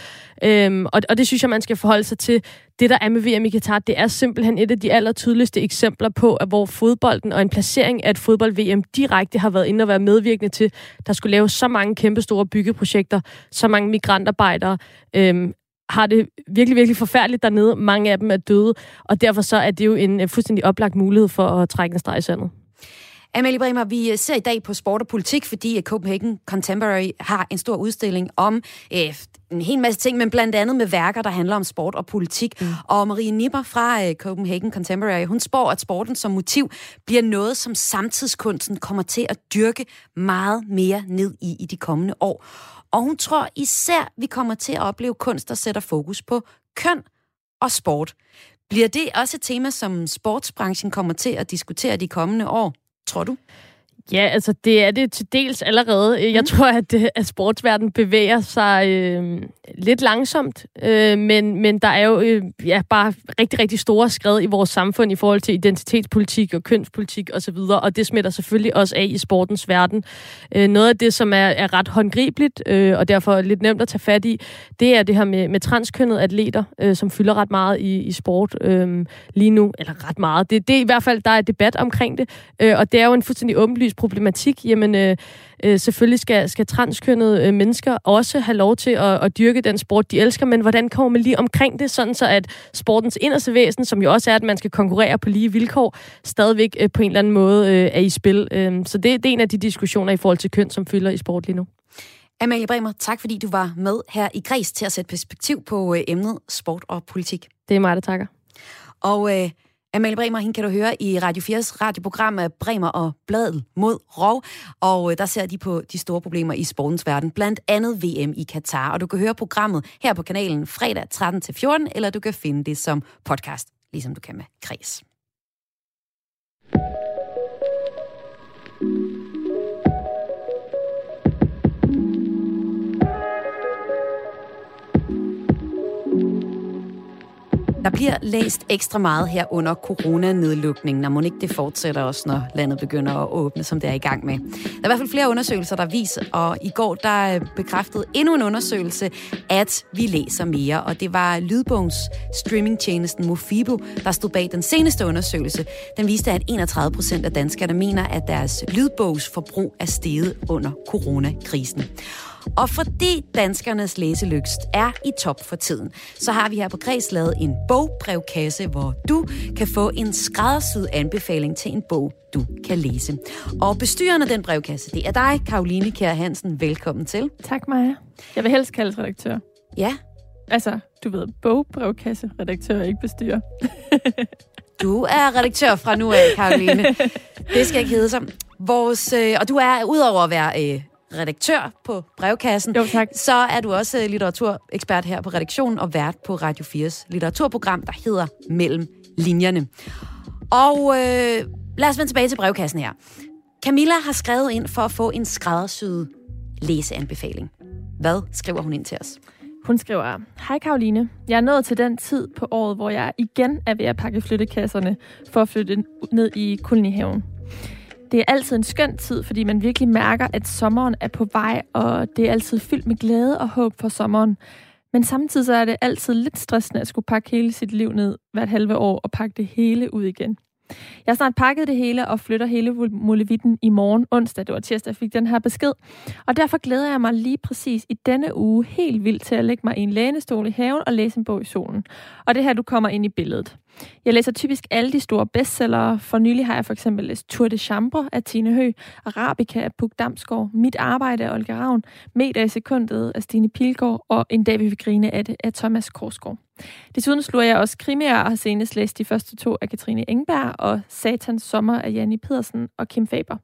Øhm, og, og det synes jeg, man skal forholde sig til. Det, der er med VM i Katar, det er simpelthen et af de allertydeligste eksempler på, at hvor fodbolden og en placering af et fodbold-VM direkte har været inde og være medvirkende til, der skulle lave så mange kæmpestore byggeprojekter, så mange migrantarbejdere, øhm, har det virkelig, virkelig forfærdeligt dernede. Mange af dem er døde, og derfor så er det jo en fuldstændig oplagt mulighed for at trække en streg i sandet. Amalie Bremer, vi ser i dag på sport og politik, fordi Copenhagen Contemporary har en stor udstilling om øh, en hel masse ting, men blandt andet med værker, der handler om sport og politik. Mm. Og Marie Nipper fra øh, Copenhagen Contemporary, hun spår, at sporten som motiv bliver noget, som samtidskunsten kommer til at dyrke meget mere ned i i de kommende år. Og hun tror især, vi kommer til at opleve kunst, der sætter fokus på køn og sport. Bliver det også et tema, som sportsbranchen kommer til at diskutere de kommende år, tror du? Ja, altså det er det til dels allerede. Jeg mm. tror, at, øh, at sportsverdenen bevæger sig øh, lidt langsomt, øh, men, men der er jo øh, ja, bare rigtig, rigtig store skred i vores samfund i forhold til identitetspolitik og kønspolitik osv., og, og det smitter selvfølgelig også af i sportens verden. Øh, noget af det, som er, er ret håndgribeligt, øh, og derfor lidt nemt at tage fat i, det er det her med, med transkønnede atleter, øh, som fylder ret meget i, i sport øh, lige nu, eller ret meget. Det, det er i hvert fald, der er debat omkring det, øh, og det er jo en fuldstændig åbenlyst problematik, jamen øh, øh, selvfølgelig skal, skal transkønnede øh, mennesker også have lov til at, at dyrke den sport, de elsker, men hvordan kommer man lige omkring det, sådan så at sportens inderste væsen, som jo også er, at man skal konkurrere på lige vilkår, stadigvæk øh, på en eller anden måde øh, er i spil. Øh, så det, det er en af de diskussioner i forhold til køn, som fylder i sport lige nu. Amalie Bremer, tak fordi du var med her i Græs til at sætte perspektiv på øh, emnet sport og politik. Det er mig, der takker. Og øh, Amalie Bremer, hende kan du høre i Radio 4's radioprogram af Bremer og Bladet mod Rov. Og øh, der ser de på de store problemer i sportens verden, blandt andet VM i Katar. Og du kan høre programmet her på kanalen fredag 13-14, eller du kan finde det som podcast, ligesom du kan med Kris. Der bliver læst ekstra meget her under coronanedlukningen, og må ikke det fortsætter også, når landet begynder at åbne, som det er i gang med. Der er i hvert fald flere undersøgelser, der viser, og i går der øh, bekræftede endnu en undersøgelse, at vi læser mere, og det var lydbogens streamingtjenesten Mofibo, der stod bag den seneste undersøgelse. Den viste, at 31 procent af danskerne mener, at deres lydbogsforbrug er steget under coronakrisen. Og fordi danskernes læselyst er i top for tiden, så har vi her på Græs lavet en bogbrevkasse, hvor du kan få en skræddersyet anbefaling til en bog, du kan læse. Og bestyrende den brevkasse, det er dig, Karoline Kjær Hansen. Velkommen til. Tak, Maja. Jeg vil helst kaldes redaktør. Ja. Altså, du ved, bogbrevkasse, redaktør, ikke bestyrer. Du er redaktør fra nu af, Karoline. Det skal ikke hedde sig. Vores, øh, og du er, udover at være øh, redaktør på brevkassen, jo, tak. så er du også litteraturekspert her på redaktionen og vært på Radio 4's litteraturprogram, der hedder Mellem Linjerne. Og øh, lad os vende tilbage til brevkassen her. Camilla har skrevet ind for at få en skræddersyet læseanbefaling. Hvad skriver hun ind til os? Hun skriver, Hej Karoline, jeg er nået til den tid på året, hvor jeg igen er ved at pakke flyttekasserne for at flytte ned i kolonihaven. Det er altid en skøn tid, fordi man virkelig mærker, at sommeren er på vej, og det er altid fyldt med glæde og håb for sommeren. Men samtidig så er det altid lidt stressende at skulle pakke hele sit liv ned hvert halve år og pakke det hele ud igen. Jeg har snart pakket det hele og flytter hele Molevitten i morgen onsdag. Det var tirsdag, jeg fik den her besked. Og derfor glæder jeg mig lige præcis i denne uge helt vildt til at lægge mig i en lænestol i haven og læse en bog i solen. Og det her, du kommer ind i billedet. Jeg læser typisk alle de store bestsellere. For nylig har jeg for eksempel læst Tour de Chambre af Tine Hø, Arabica af Puk Damsgaard, Mit Arbejde af Olga Ravn, Meter i sekundet af Stine Pilgaard og En dag vi vil grine af det af Thomas Korsgaard. Desuden slår jeg også krimier og har senest læst de første to af Katrine Engberg og Satans Sommer af Janni Pedersen og Kim Faber.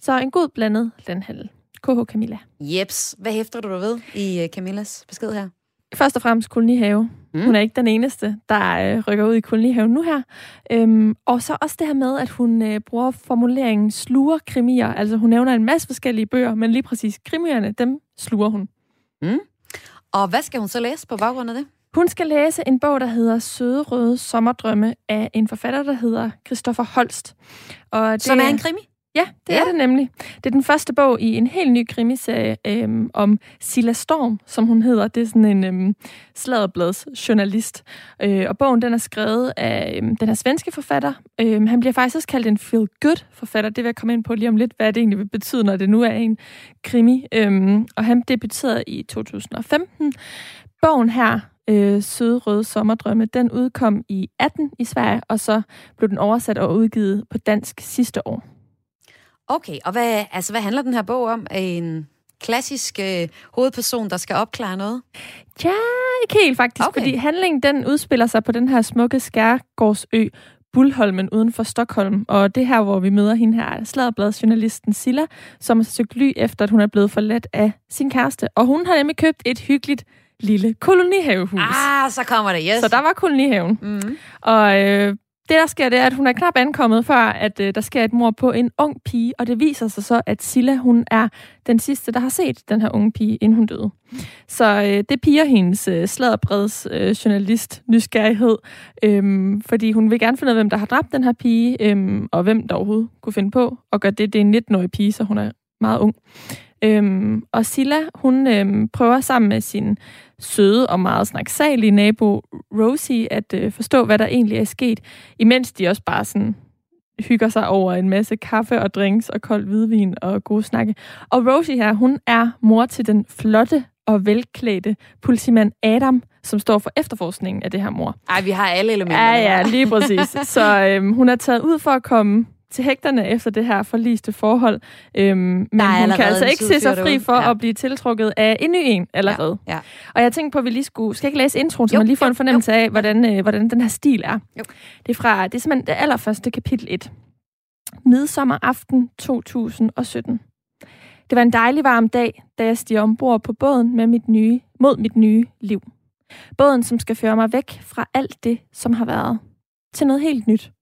Så en god blandet landhandel. KH Camilla. Jeps. Hvad hæfter du dig ved i øh, Camillas besked her? Først og fremmest kolonihave. Mm. Hun er ikke den eneste, der øh, rykker ud i kolonihaven nu her. Øhm, og så også det her med, at hun øh, bruger formuleringen sluger krimier. Altså hun nævner en masse forskellige bøger, men lige præcis krimierne, dem sluger hun. Mm. Og hvad skal hun så læse på baggrund af det? Hun skal læse en bog, der hedder Søde Røde Sommerdrømme af en forfatter, der hedder Christoffer Holst. Og det, Som er en krimi? Ja, det ja. er det nemlig. Det er den første bog i en helt ny krimiserie øhm, om Silla Storm, som hun hedder. Det er sådan en øhm, sladerblads journalist. Øh, og bogen den er skrevet af øhm, den her svenske forfatter. Øhm, han bliver faktisk også kaldt en feel-good forfatter. Det vil jeg komme ind på lige om lidt, hvad det egentlig vil betyde, når det nu er en krimi. Øhm, og han debuterede i 2015. Bogen her, øh, Søde Røde Sommerdrømme, den udkom i 18 i Sverige, og så blev den oversat og udgivet på dansk sidste år. Okay, og hvad, altså, hvad handler den her bog om? En klassisk øh, hovedperson, der skal opklare noget? Ja, ikke helt faktisk, okay. fordi handlingen den udspiller sig på den her smukke skærgårdsø, Bullholmen uden for Stockholm. Og det her, hvor vi møder hende her, sladderbladsjournalisten Silla, som har søgt ly efter, at hun er blevet forladt af sin kæreste. Og hun har nemlig købt et hyggeligt lille kolonihavehus. Ah, så kommer det, yes. Så der var kolonihaven. Mm-hmm. Og øh, det, der sker, det er, at hun er knap ankommet, før at øh, der sker et mor på en ung pige, og det viser sig så, at Silla, hun er den sidste, der har set den her unge pige, inden hun døde. Så øh, det piger hendes øh, sladderbreds øh, journalist nysgerrighed, øh, fordi hun vil gerne finde ud af, hvem der har dræbt den her pige, øh, og hvem der overhovedet kunne finde på og gøre det. Det er en 19-årig pige, så hun er meget ung. Øhm, og Silla, hun øhm, prøver sammen med sin søde og meget snaksalige nabo Rosie at øh, forstå, hvad der egentlig er sket, imens de også bare sådan hygger sig over en masse kaffe og drinks og kold hvidvin og gode snakke. Og Rosie her, hun er mor til den flotte og velklædte politimand Adam, som står for efterforskningen af det her mor. Ej, vi har alle elementer. Ja, ja, lige præcis. Så øhm, hun er taget ud for at komme til hægterne efter det her forliste forhold. Øhm, men hun kan altså ikke se sig fri for ja. at blive tiltrukket af en ny en allerede. Ja. Ja. Og jeg tænkte på, at vi lige skulle... Skal jeg ikke læse introen, så jo, man lige får jo, en fornemmelse jo. af, hvordan, øh, hvordan den her stil er? Jo. Det er fra... Det er simpelthen det allerførste kapitel 1. Midsommeraften 2017. Det var en dejlig varm dag, da jeg stiger ombord på båden med mit nye, mod mit nye liv. Båden, som skal føre mig væk fra alt det, som har været, til noget helt nyt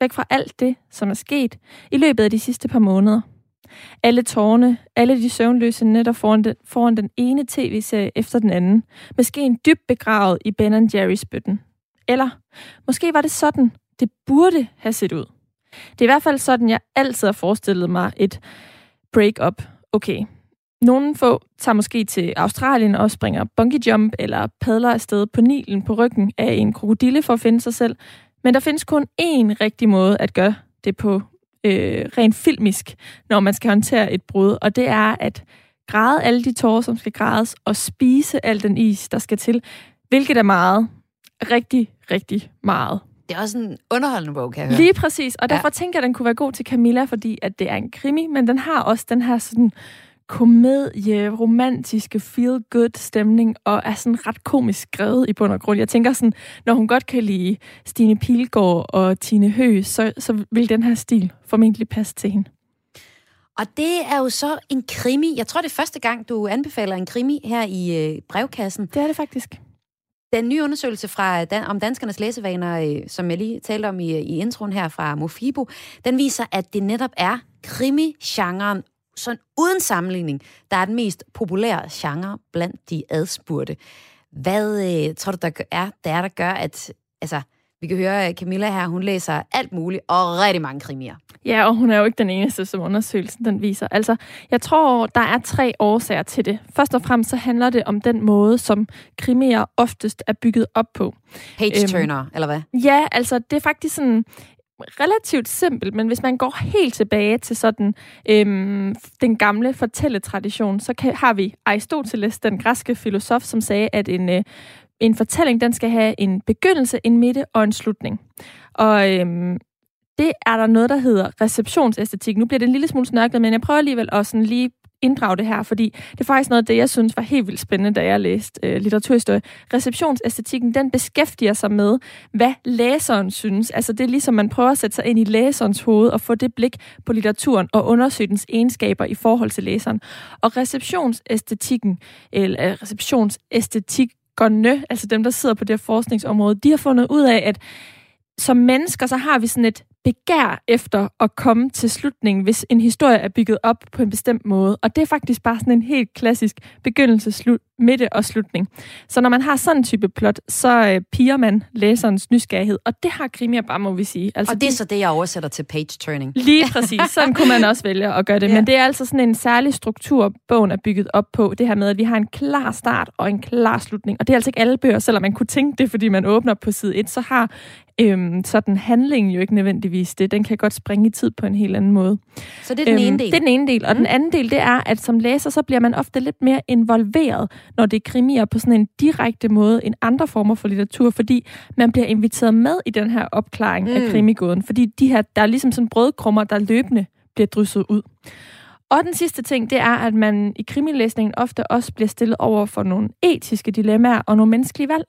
væk fra alt det, som er sket i løbet af de sidste par måneder. Alle tårne, alle de søvnløse nætter foran den, foran den ene tv-serie efter den anden, måske en dybt begravet i Ben Jerry's bøtten. Eller måske var det sådan, det burde have set ud. Det er i hvert fald sådan, jeg altid har forestillet mig et break-up. Okay, nogle få tager måske til Australien og springer bungee jump eller padler afsted på Nilen på ryggen af en krokodille for at finde sig selv. Men der findes kun én rigtig måde at gøre det på øh, rent filmisk, når man skal håndtere et brud, og det er at græde alle de tårer, som skal grædes, og spise al den is, der skal til, hvilket er meget. Rigtig, rigtig meget. Det er også en underholdende bog, kan jeg høre. Lige præcis, og derfor ja. tænker jeg, at den kunne være god til Camilla, fordi at det er en krimi, men den har også den her sådan komedie, romantiske, feel-good stemning, og er sådan ret komisk skrevet i bund og grund. Jeg tænker sådan, når hun godt kan lide Stine Pilgaard og Tine Høgh, så, så vil den her stil formentlig passe til hende. Og det er jo så en krimi. Jeg tror, det er første gang, du anbefaler en krimi her i øh, brevkassen. Det er det faktisk. Den nye undersøgelse fra Dan- om danskernes læsevaner, øh, som jeg lige talte om i, i introen her fra Mofibo, den viser, at det netop er krimi-genren sådan uden sammenligning, der er den mest populære genre blandt de adspurgte. Hvad øh, tror du, der er, der er, der gør, at altså, vi kan høre, at Camilla her, hun læser alt muligt og rigtig mange krimier. Ja, og hun er jo ikke den eneste, som undersøgelsen den viser. Altså, jeg tror, der er tre årsager til det. Først og fremmest så handler det om den måde, som krimier oftest er bygget op på. Page-turner, øhm, eller hvad? Ja, altså det er faktisk sådan relativt simpelt, men hvis man går helt tilbage til sådan øhm, den gamle fortælletradition, så kan, har vi Aristoteles, den græske filosof, som sagde, at en, øh, en fortælling den skal have en begyndelse, en midte og en slutning. Og øhm, det er der noget, der hedder receptionsæstetik. Nu bliver det en lille smule snørklet, men jeg prøver alligevel at sådan lige inddrage det her, fordi det er faktisk noget af det, jeg synes var helt vildt spændende, da jeg læste øh, litteraturhistorie. Receptionsæstetikken, den beskæftiger sig med, hvad læseren synes. Altså det er ligesom, man prøver at sætte sig ind i læserens hoved og få det blik på litteraturen og undersøge dens egenskaber i forhold til læseren. Og receptionsæstetikken, eller øh, receptionsæstetik, altså dem, der sidder på det her forskningsområde, de har fundet ud af, at som mennesker, så har vi sådan et begær efter at komme til slutningen, hvis en historie er bygget op på en bestemt måde. Og det er faktisk bare sådan en helt klassisk begyndelse, slut, midte og slutning. Så når man har sådan en type plot, så øh, piger man læserens nysgerrighed. Og det har krimier bare, må vi sige. Altså, og det er så det, jeg oversætter til page-turning. Lige præcis. Sådan kunne man også vælge at gøre det. Ja. Men det er altså sådan en særlig struktur, bogen er bygget op på. Det her med, at vi har en klar start og en klar slutning. Og det er altså ikke alle bøger, selvom man kunne tænke det, fordi man åbner på side 1, så har øhm, sådan handlingen jo ikke nødvendigvis det. Den kan godt springe i tid på en helt anden måde. Så det er den øhm, ene del? Det er den ene del. Og mm. den anden del, det er, at som læser, så bliver man ofte lidt mere involveret, når det er krimier på sådan en direkte måde end andre former for litteratur, fordi man bliver inviteret med i den her opklaring mm. af krimigåden. Fordi de her, der er ligesom sådan brødkrummer, der løbende bliver drysset ud. Og den sidste ting, det er, at man i krimilæsningen ofte også bliver stillet over for nogle etiske dilemmaer og nogle menneskelige valg.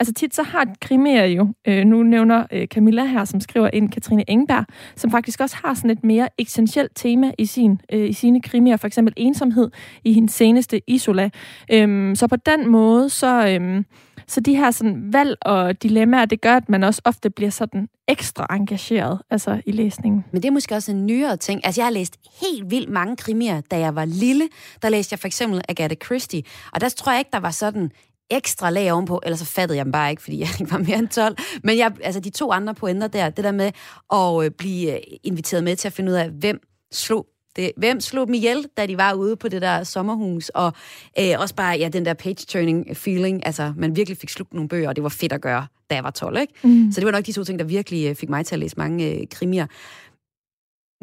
Altså tit så har krimier jo, øh, nu nævner øh, Camilla her, som skriver ind Katrine Engberg, som faktisk også har sådan et mere essentielt tema i, sin, øh, i sine krimier, for eksempel ensomhed i hendes seneste Isola. Øhm, så på den måde, så... Øh, så de her sådan valg og dilemmaer, det gør, at man også ofte bliver sådan ekstra engageret altså i læsningen. Men det er måske også en nyere ting. Altså, jeg har læst helt vildt mange krimier, da jeg var lille. Der læste jeg for eksempel Agatha Christie, og der tror jeg ikke, der var sådan ekstra lag ovenpå, ellers så fattede jeg dem bare ikke, fordi jeg ikke var mere end 12. Men jeg, altså de to andre pointer der, det der med at øh, blive øh, inviteret med til at finde ud af, hvem slog det, hvem slog dem ihjel, da de var ude på det der sommerhus, og øh, også bare ja, den der page-turning feeling, altså man virkelig fik slugt nogle bøger, og det var fedt at gøre, da jeg var 12, ikke? Mm. Så det var nok de to ting, der virkelig øh, fik mig til at læse mange øh, krimier.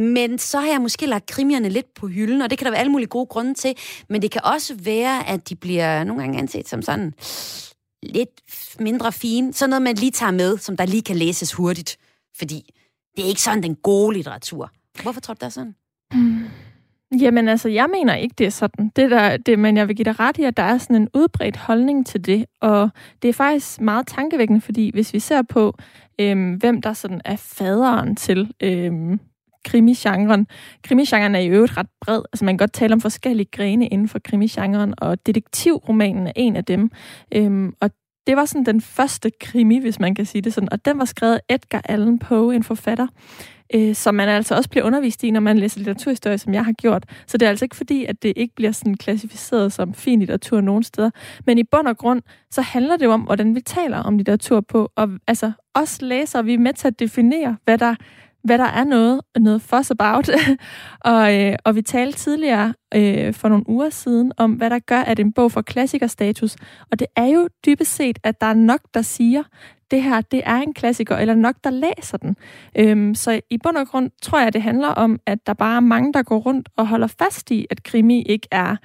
Men så har jeg måske lagt krimierne lidt på hylden, og det kan der være alle mulige gode grunde til, men det kan også være, at de bliver nogle gange anset som sådan lidt mindre fine. Sådan noget, man lige tager med, som der lige kan læses hurtigt, fordi det er ikke sådan den gode litteratur. Hvorfor tror du, det er sådan? Mm. Jamen altså, jeg mener ikke, det er sådan. Det der, det, men jeg vil give dig ret i, at der er sådan en udbredt holdning til det. Og det er faktisk meget tankevækkende, fordi hvis vi ser på, øhm, hvem der sådan er faderen til øhm, krimigenren. Krimigenren er i øvrigt ret bred. Altså man kan godt tale om forskellige grene inden for krimigenren, og detektivromanen er en af dem. Øhm, og det var sådan den første krimi, hvis man kan sige det sådan, og den var skrevet Edgar Allan Poe, en forfatter, øh, som man altså også bliver undervist i, når man læser litteraturhistorie, som jeg har gjort. Så det er altså ikke fordi, at det ikke bliver sådan klassificeret som fin litteratur nogen steder. Men i bund og grund, så handler det jo om, hvordan vi taler om litteratur på. Og altså, os læsere, vi er med til at definere, hvad der hvad der er noget, noget fuss about. og, øh, og vi talte tidligere øh, for nogle uger siden om, hvad der gør, at en bog får klassikerstatus. Og det er jo dybest set, at der er nok, der siger, det her, det er en klassiker, eller nok, der læser den. Øhm, så i bund og grund tror jeg, det handler om, at der bare er mange, der går rundt og holder fast i, at krimi ikke er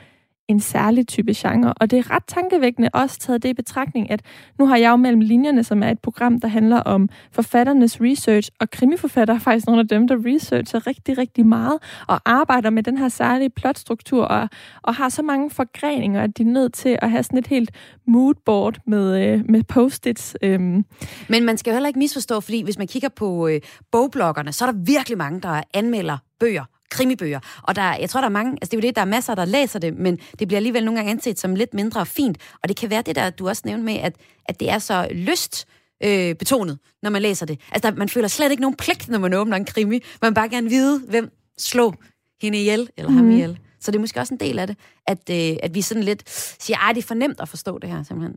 en særlig type genre. Og det er ret tankevækkende også taget det i betragtning, at nu har jeg jo mellem linjerne, som er et program, der handler om forfatternes research, og krimiforfatter er faktisk nogle af dem, der researcher rigtig, rigtig meget, og arbejder med den her særlige plotstruktur, og, og har så mange forgreninger, at de er nødt til at have sådan et helt moodboard med, øh, med post-its. Øh. Men man skal jo heller ikke misforstå, fordi hvis man kigger på øh, bogbloggerne, så er der virkelig mange, der anmelder bøger krimibøger. Og der, jeg tror, der er mange, altså det er jo det, der er masser, der læser det, men det bliver alligevel nogle gange anset som lidt mindre fint. Og det kan være det der, du også nævnte med, at, at det er så lyst øh, betonet, når man læser det. Altså der, man føler slet ikke nogen pligt, når man åbner en krimi. Man vil bare gerne vide, hvem slog hende ihjel, eller mm. ham ihjel. Så det er måske også en del af det, at, øh, at vi sådan lidt siger, at det er for nemt at forstå det her, simpelthen.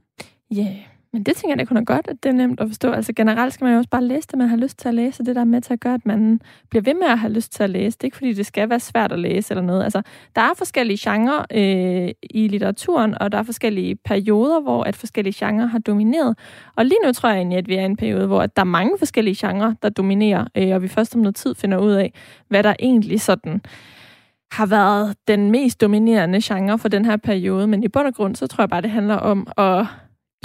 Ja, yeah. Men det tænker jeg, det kunne godt, at det er nemt at forstå. Altså generelt skal man jo også bare læse det, man har lyst til at læse. Det der er med til at gøre, at man bliver ved med at have lyst til at læse. Det er ikke fordi, det skal være svært at læse eller noget. Altså, der er forskellige genrer øh, i litteraturen, og der er forskellige perioder, hvor at forskellige genrer har domineret. Og lige nu tror jeg egentlig, at vi er i en periode, hvor at der er mange forskellige genrer, der dominerer, øh, og vi først om noget tid finder ud af, hvad der egentlig sådan har været den mest dominerende genre for den her periode. Men i bund og grund, så tror jeg bare, det handler om at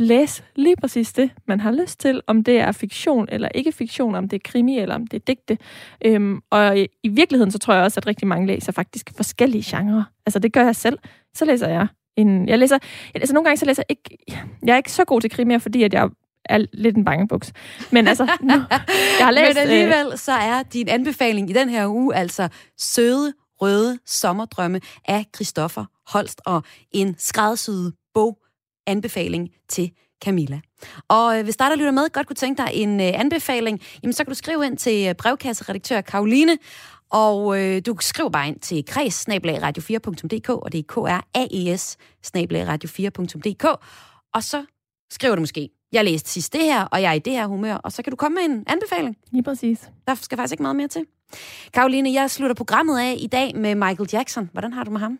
læse lige præcis det, man har lyst til, om det er fiktion eller ikke fiktion, om det er krimi eller om det er digte. Øhm, og i, i virkeligheden, så tror jeg også, at rigtig mange læser faktisk forskellige genrer. Altså det gør jeg selv. Så læser jeg en... Jeg læser... Jeg, altså nogle gange så læser jeg ikke... Jeg er ikke så god til krimier, fordi at jeg er lidt en bangebuks. Men altså, nu, jeg har læst... Men alligevel, øh, så er din anbefaling i den her uge altså Søde Røde Sommerdrømme af Christoffer Holst og en skræddersyet bog anbefaling til Camilla. Og øh, hvis dig, der lytter med, godt kunne tænke dig en øh, anbefaling, jamen så kan du skrive ind til øh, brevkasseredaktør Karoline, og øh, du skriver bare ind til kreds radio4.dk, og det er k r a e s radio4.dk, og så skriver du måske, jeg læste sidst det her, og jeg er i det her humør, og så kan du komme med en anbefaling. Lige præcis. Der skal faktisk ikke meget mere til. Karoline, jeg slutter programmet af i dag med Michael Jackson. Hvordan har du med ham?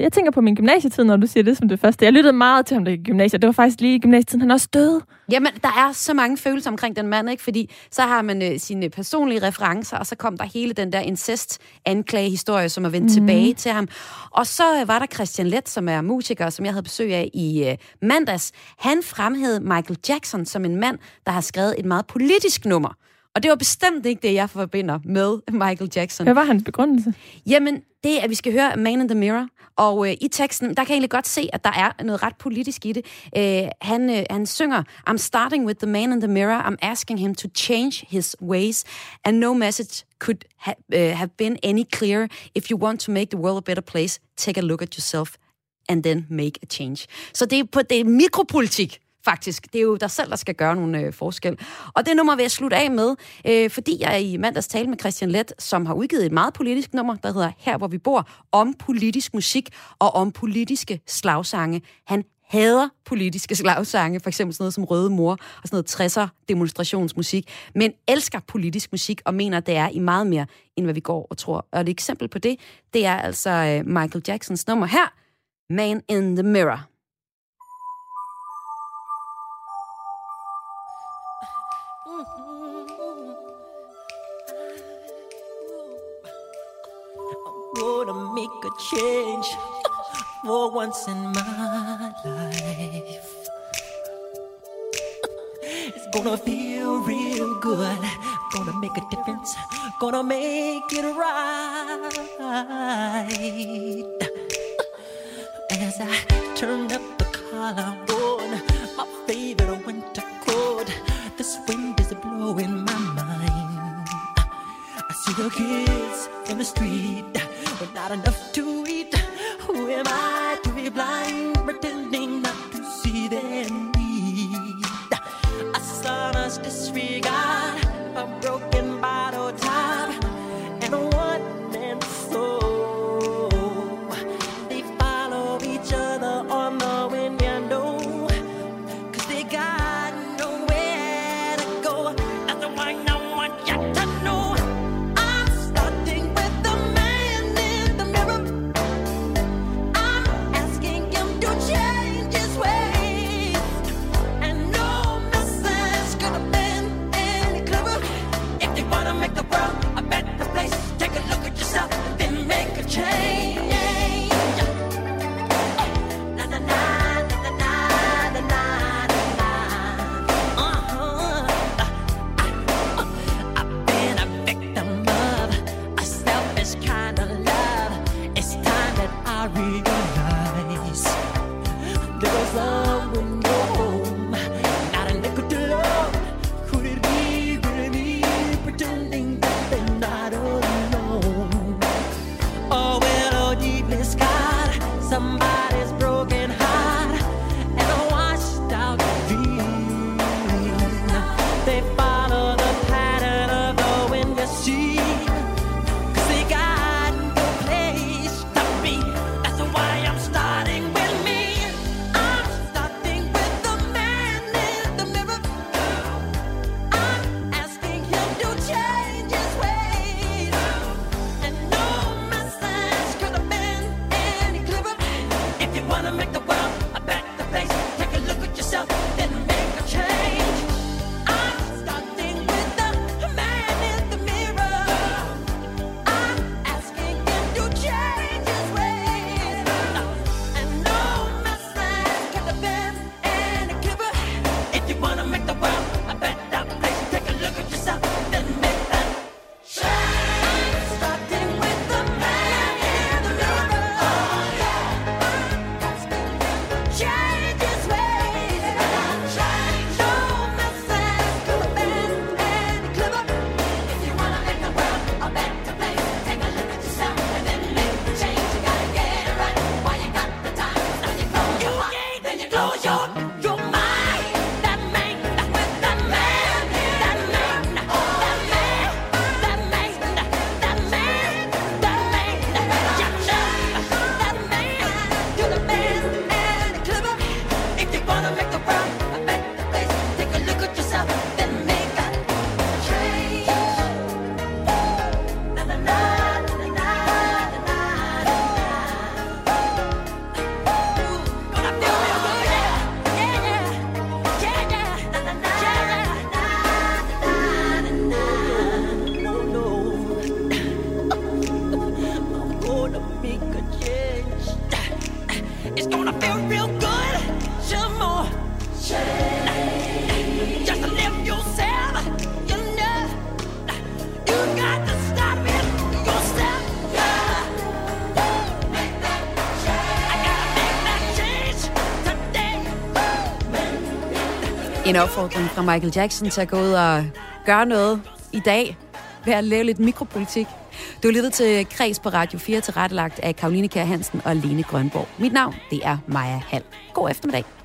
Jeg tænker på min gymnasietid, når du siger det som det første. Jeg lyttede meget til ham i gymnasiet. Det var faktisk lige i gymnasietiden, han også døde. Jamen, der er så mange følelser omkring den mand, ikke? Fordi så har man øh, sine personlige referencer, og så kom der hele den der incest-anklagehistorie, som er vendt mm. tilbage til ham. Og så øh, var der Christian Let, som er musiker, som jeg havde besøg af i øh, mandags. Han fremhævede Michael Jackson som en mand, der har skrevet et meget politisk nummer Og det var bestemt ikke det, jeg forbinder med Michael Jackson. Hvad var hans begrundelse? Jamen, det er, at vi skal høre Man in the Mirror. Og øh, i teksten, der kan jeg egentlig godt se, at der er noget ret politisk i det. Øh, han, øh, han synger, I'm starting with the man in the mirror. I'm asking him to change his ways. And no message could ha- uh, have been any clearer. If you want to make the world a better place, take a look at yourself and then make a change. Så det er, på, det er mikropolitik, faktisk. Det er jo dig selv, der skal gøre nogle øh, forskel. Og det nummer vil jeg slutte af med, øh, fordi jeg i mandags tale med Christian Let, som har udgivet et meget politisk nummer, der hedder Her, hvor vi bor, om politisk musik og om politiske slagsange. Han hader politiske slagsange, for eksempel sådan noget som Røde Mor og sådan noget 60'er demonstrationsmusik, men elsker politisk musik og mener, at det er i meget mere, end hvad vi går og tror. Og et eksempel på det, det er altså øh, Michael Jacksons nummer her, Man in the Mirror. Change for once in my life. It's gonna feel real good. Gonna make a difference. Gonna make it right. As I turn up the collar on my favorite winter coat, this wind is blowing my mind. I see the kids in the street with not enough to eat. Who am I to be blind, pretending En opfordring fra Michael Jackson til at gå ud og gøre noget i dag ved at lave lidt mikropolitik. Du har lyttet til Kreds på Radio 4 tilrettelagt af Karoline Kjær Hansen og Lene Grønborg. Mit navn, det er Maja Hall. God eftermiddag.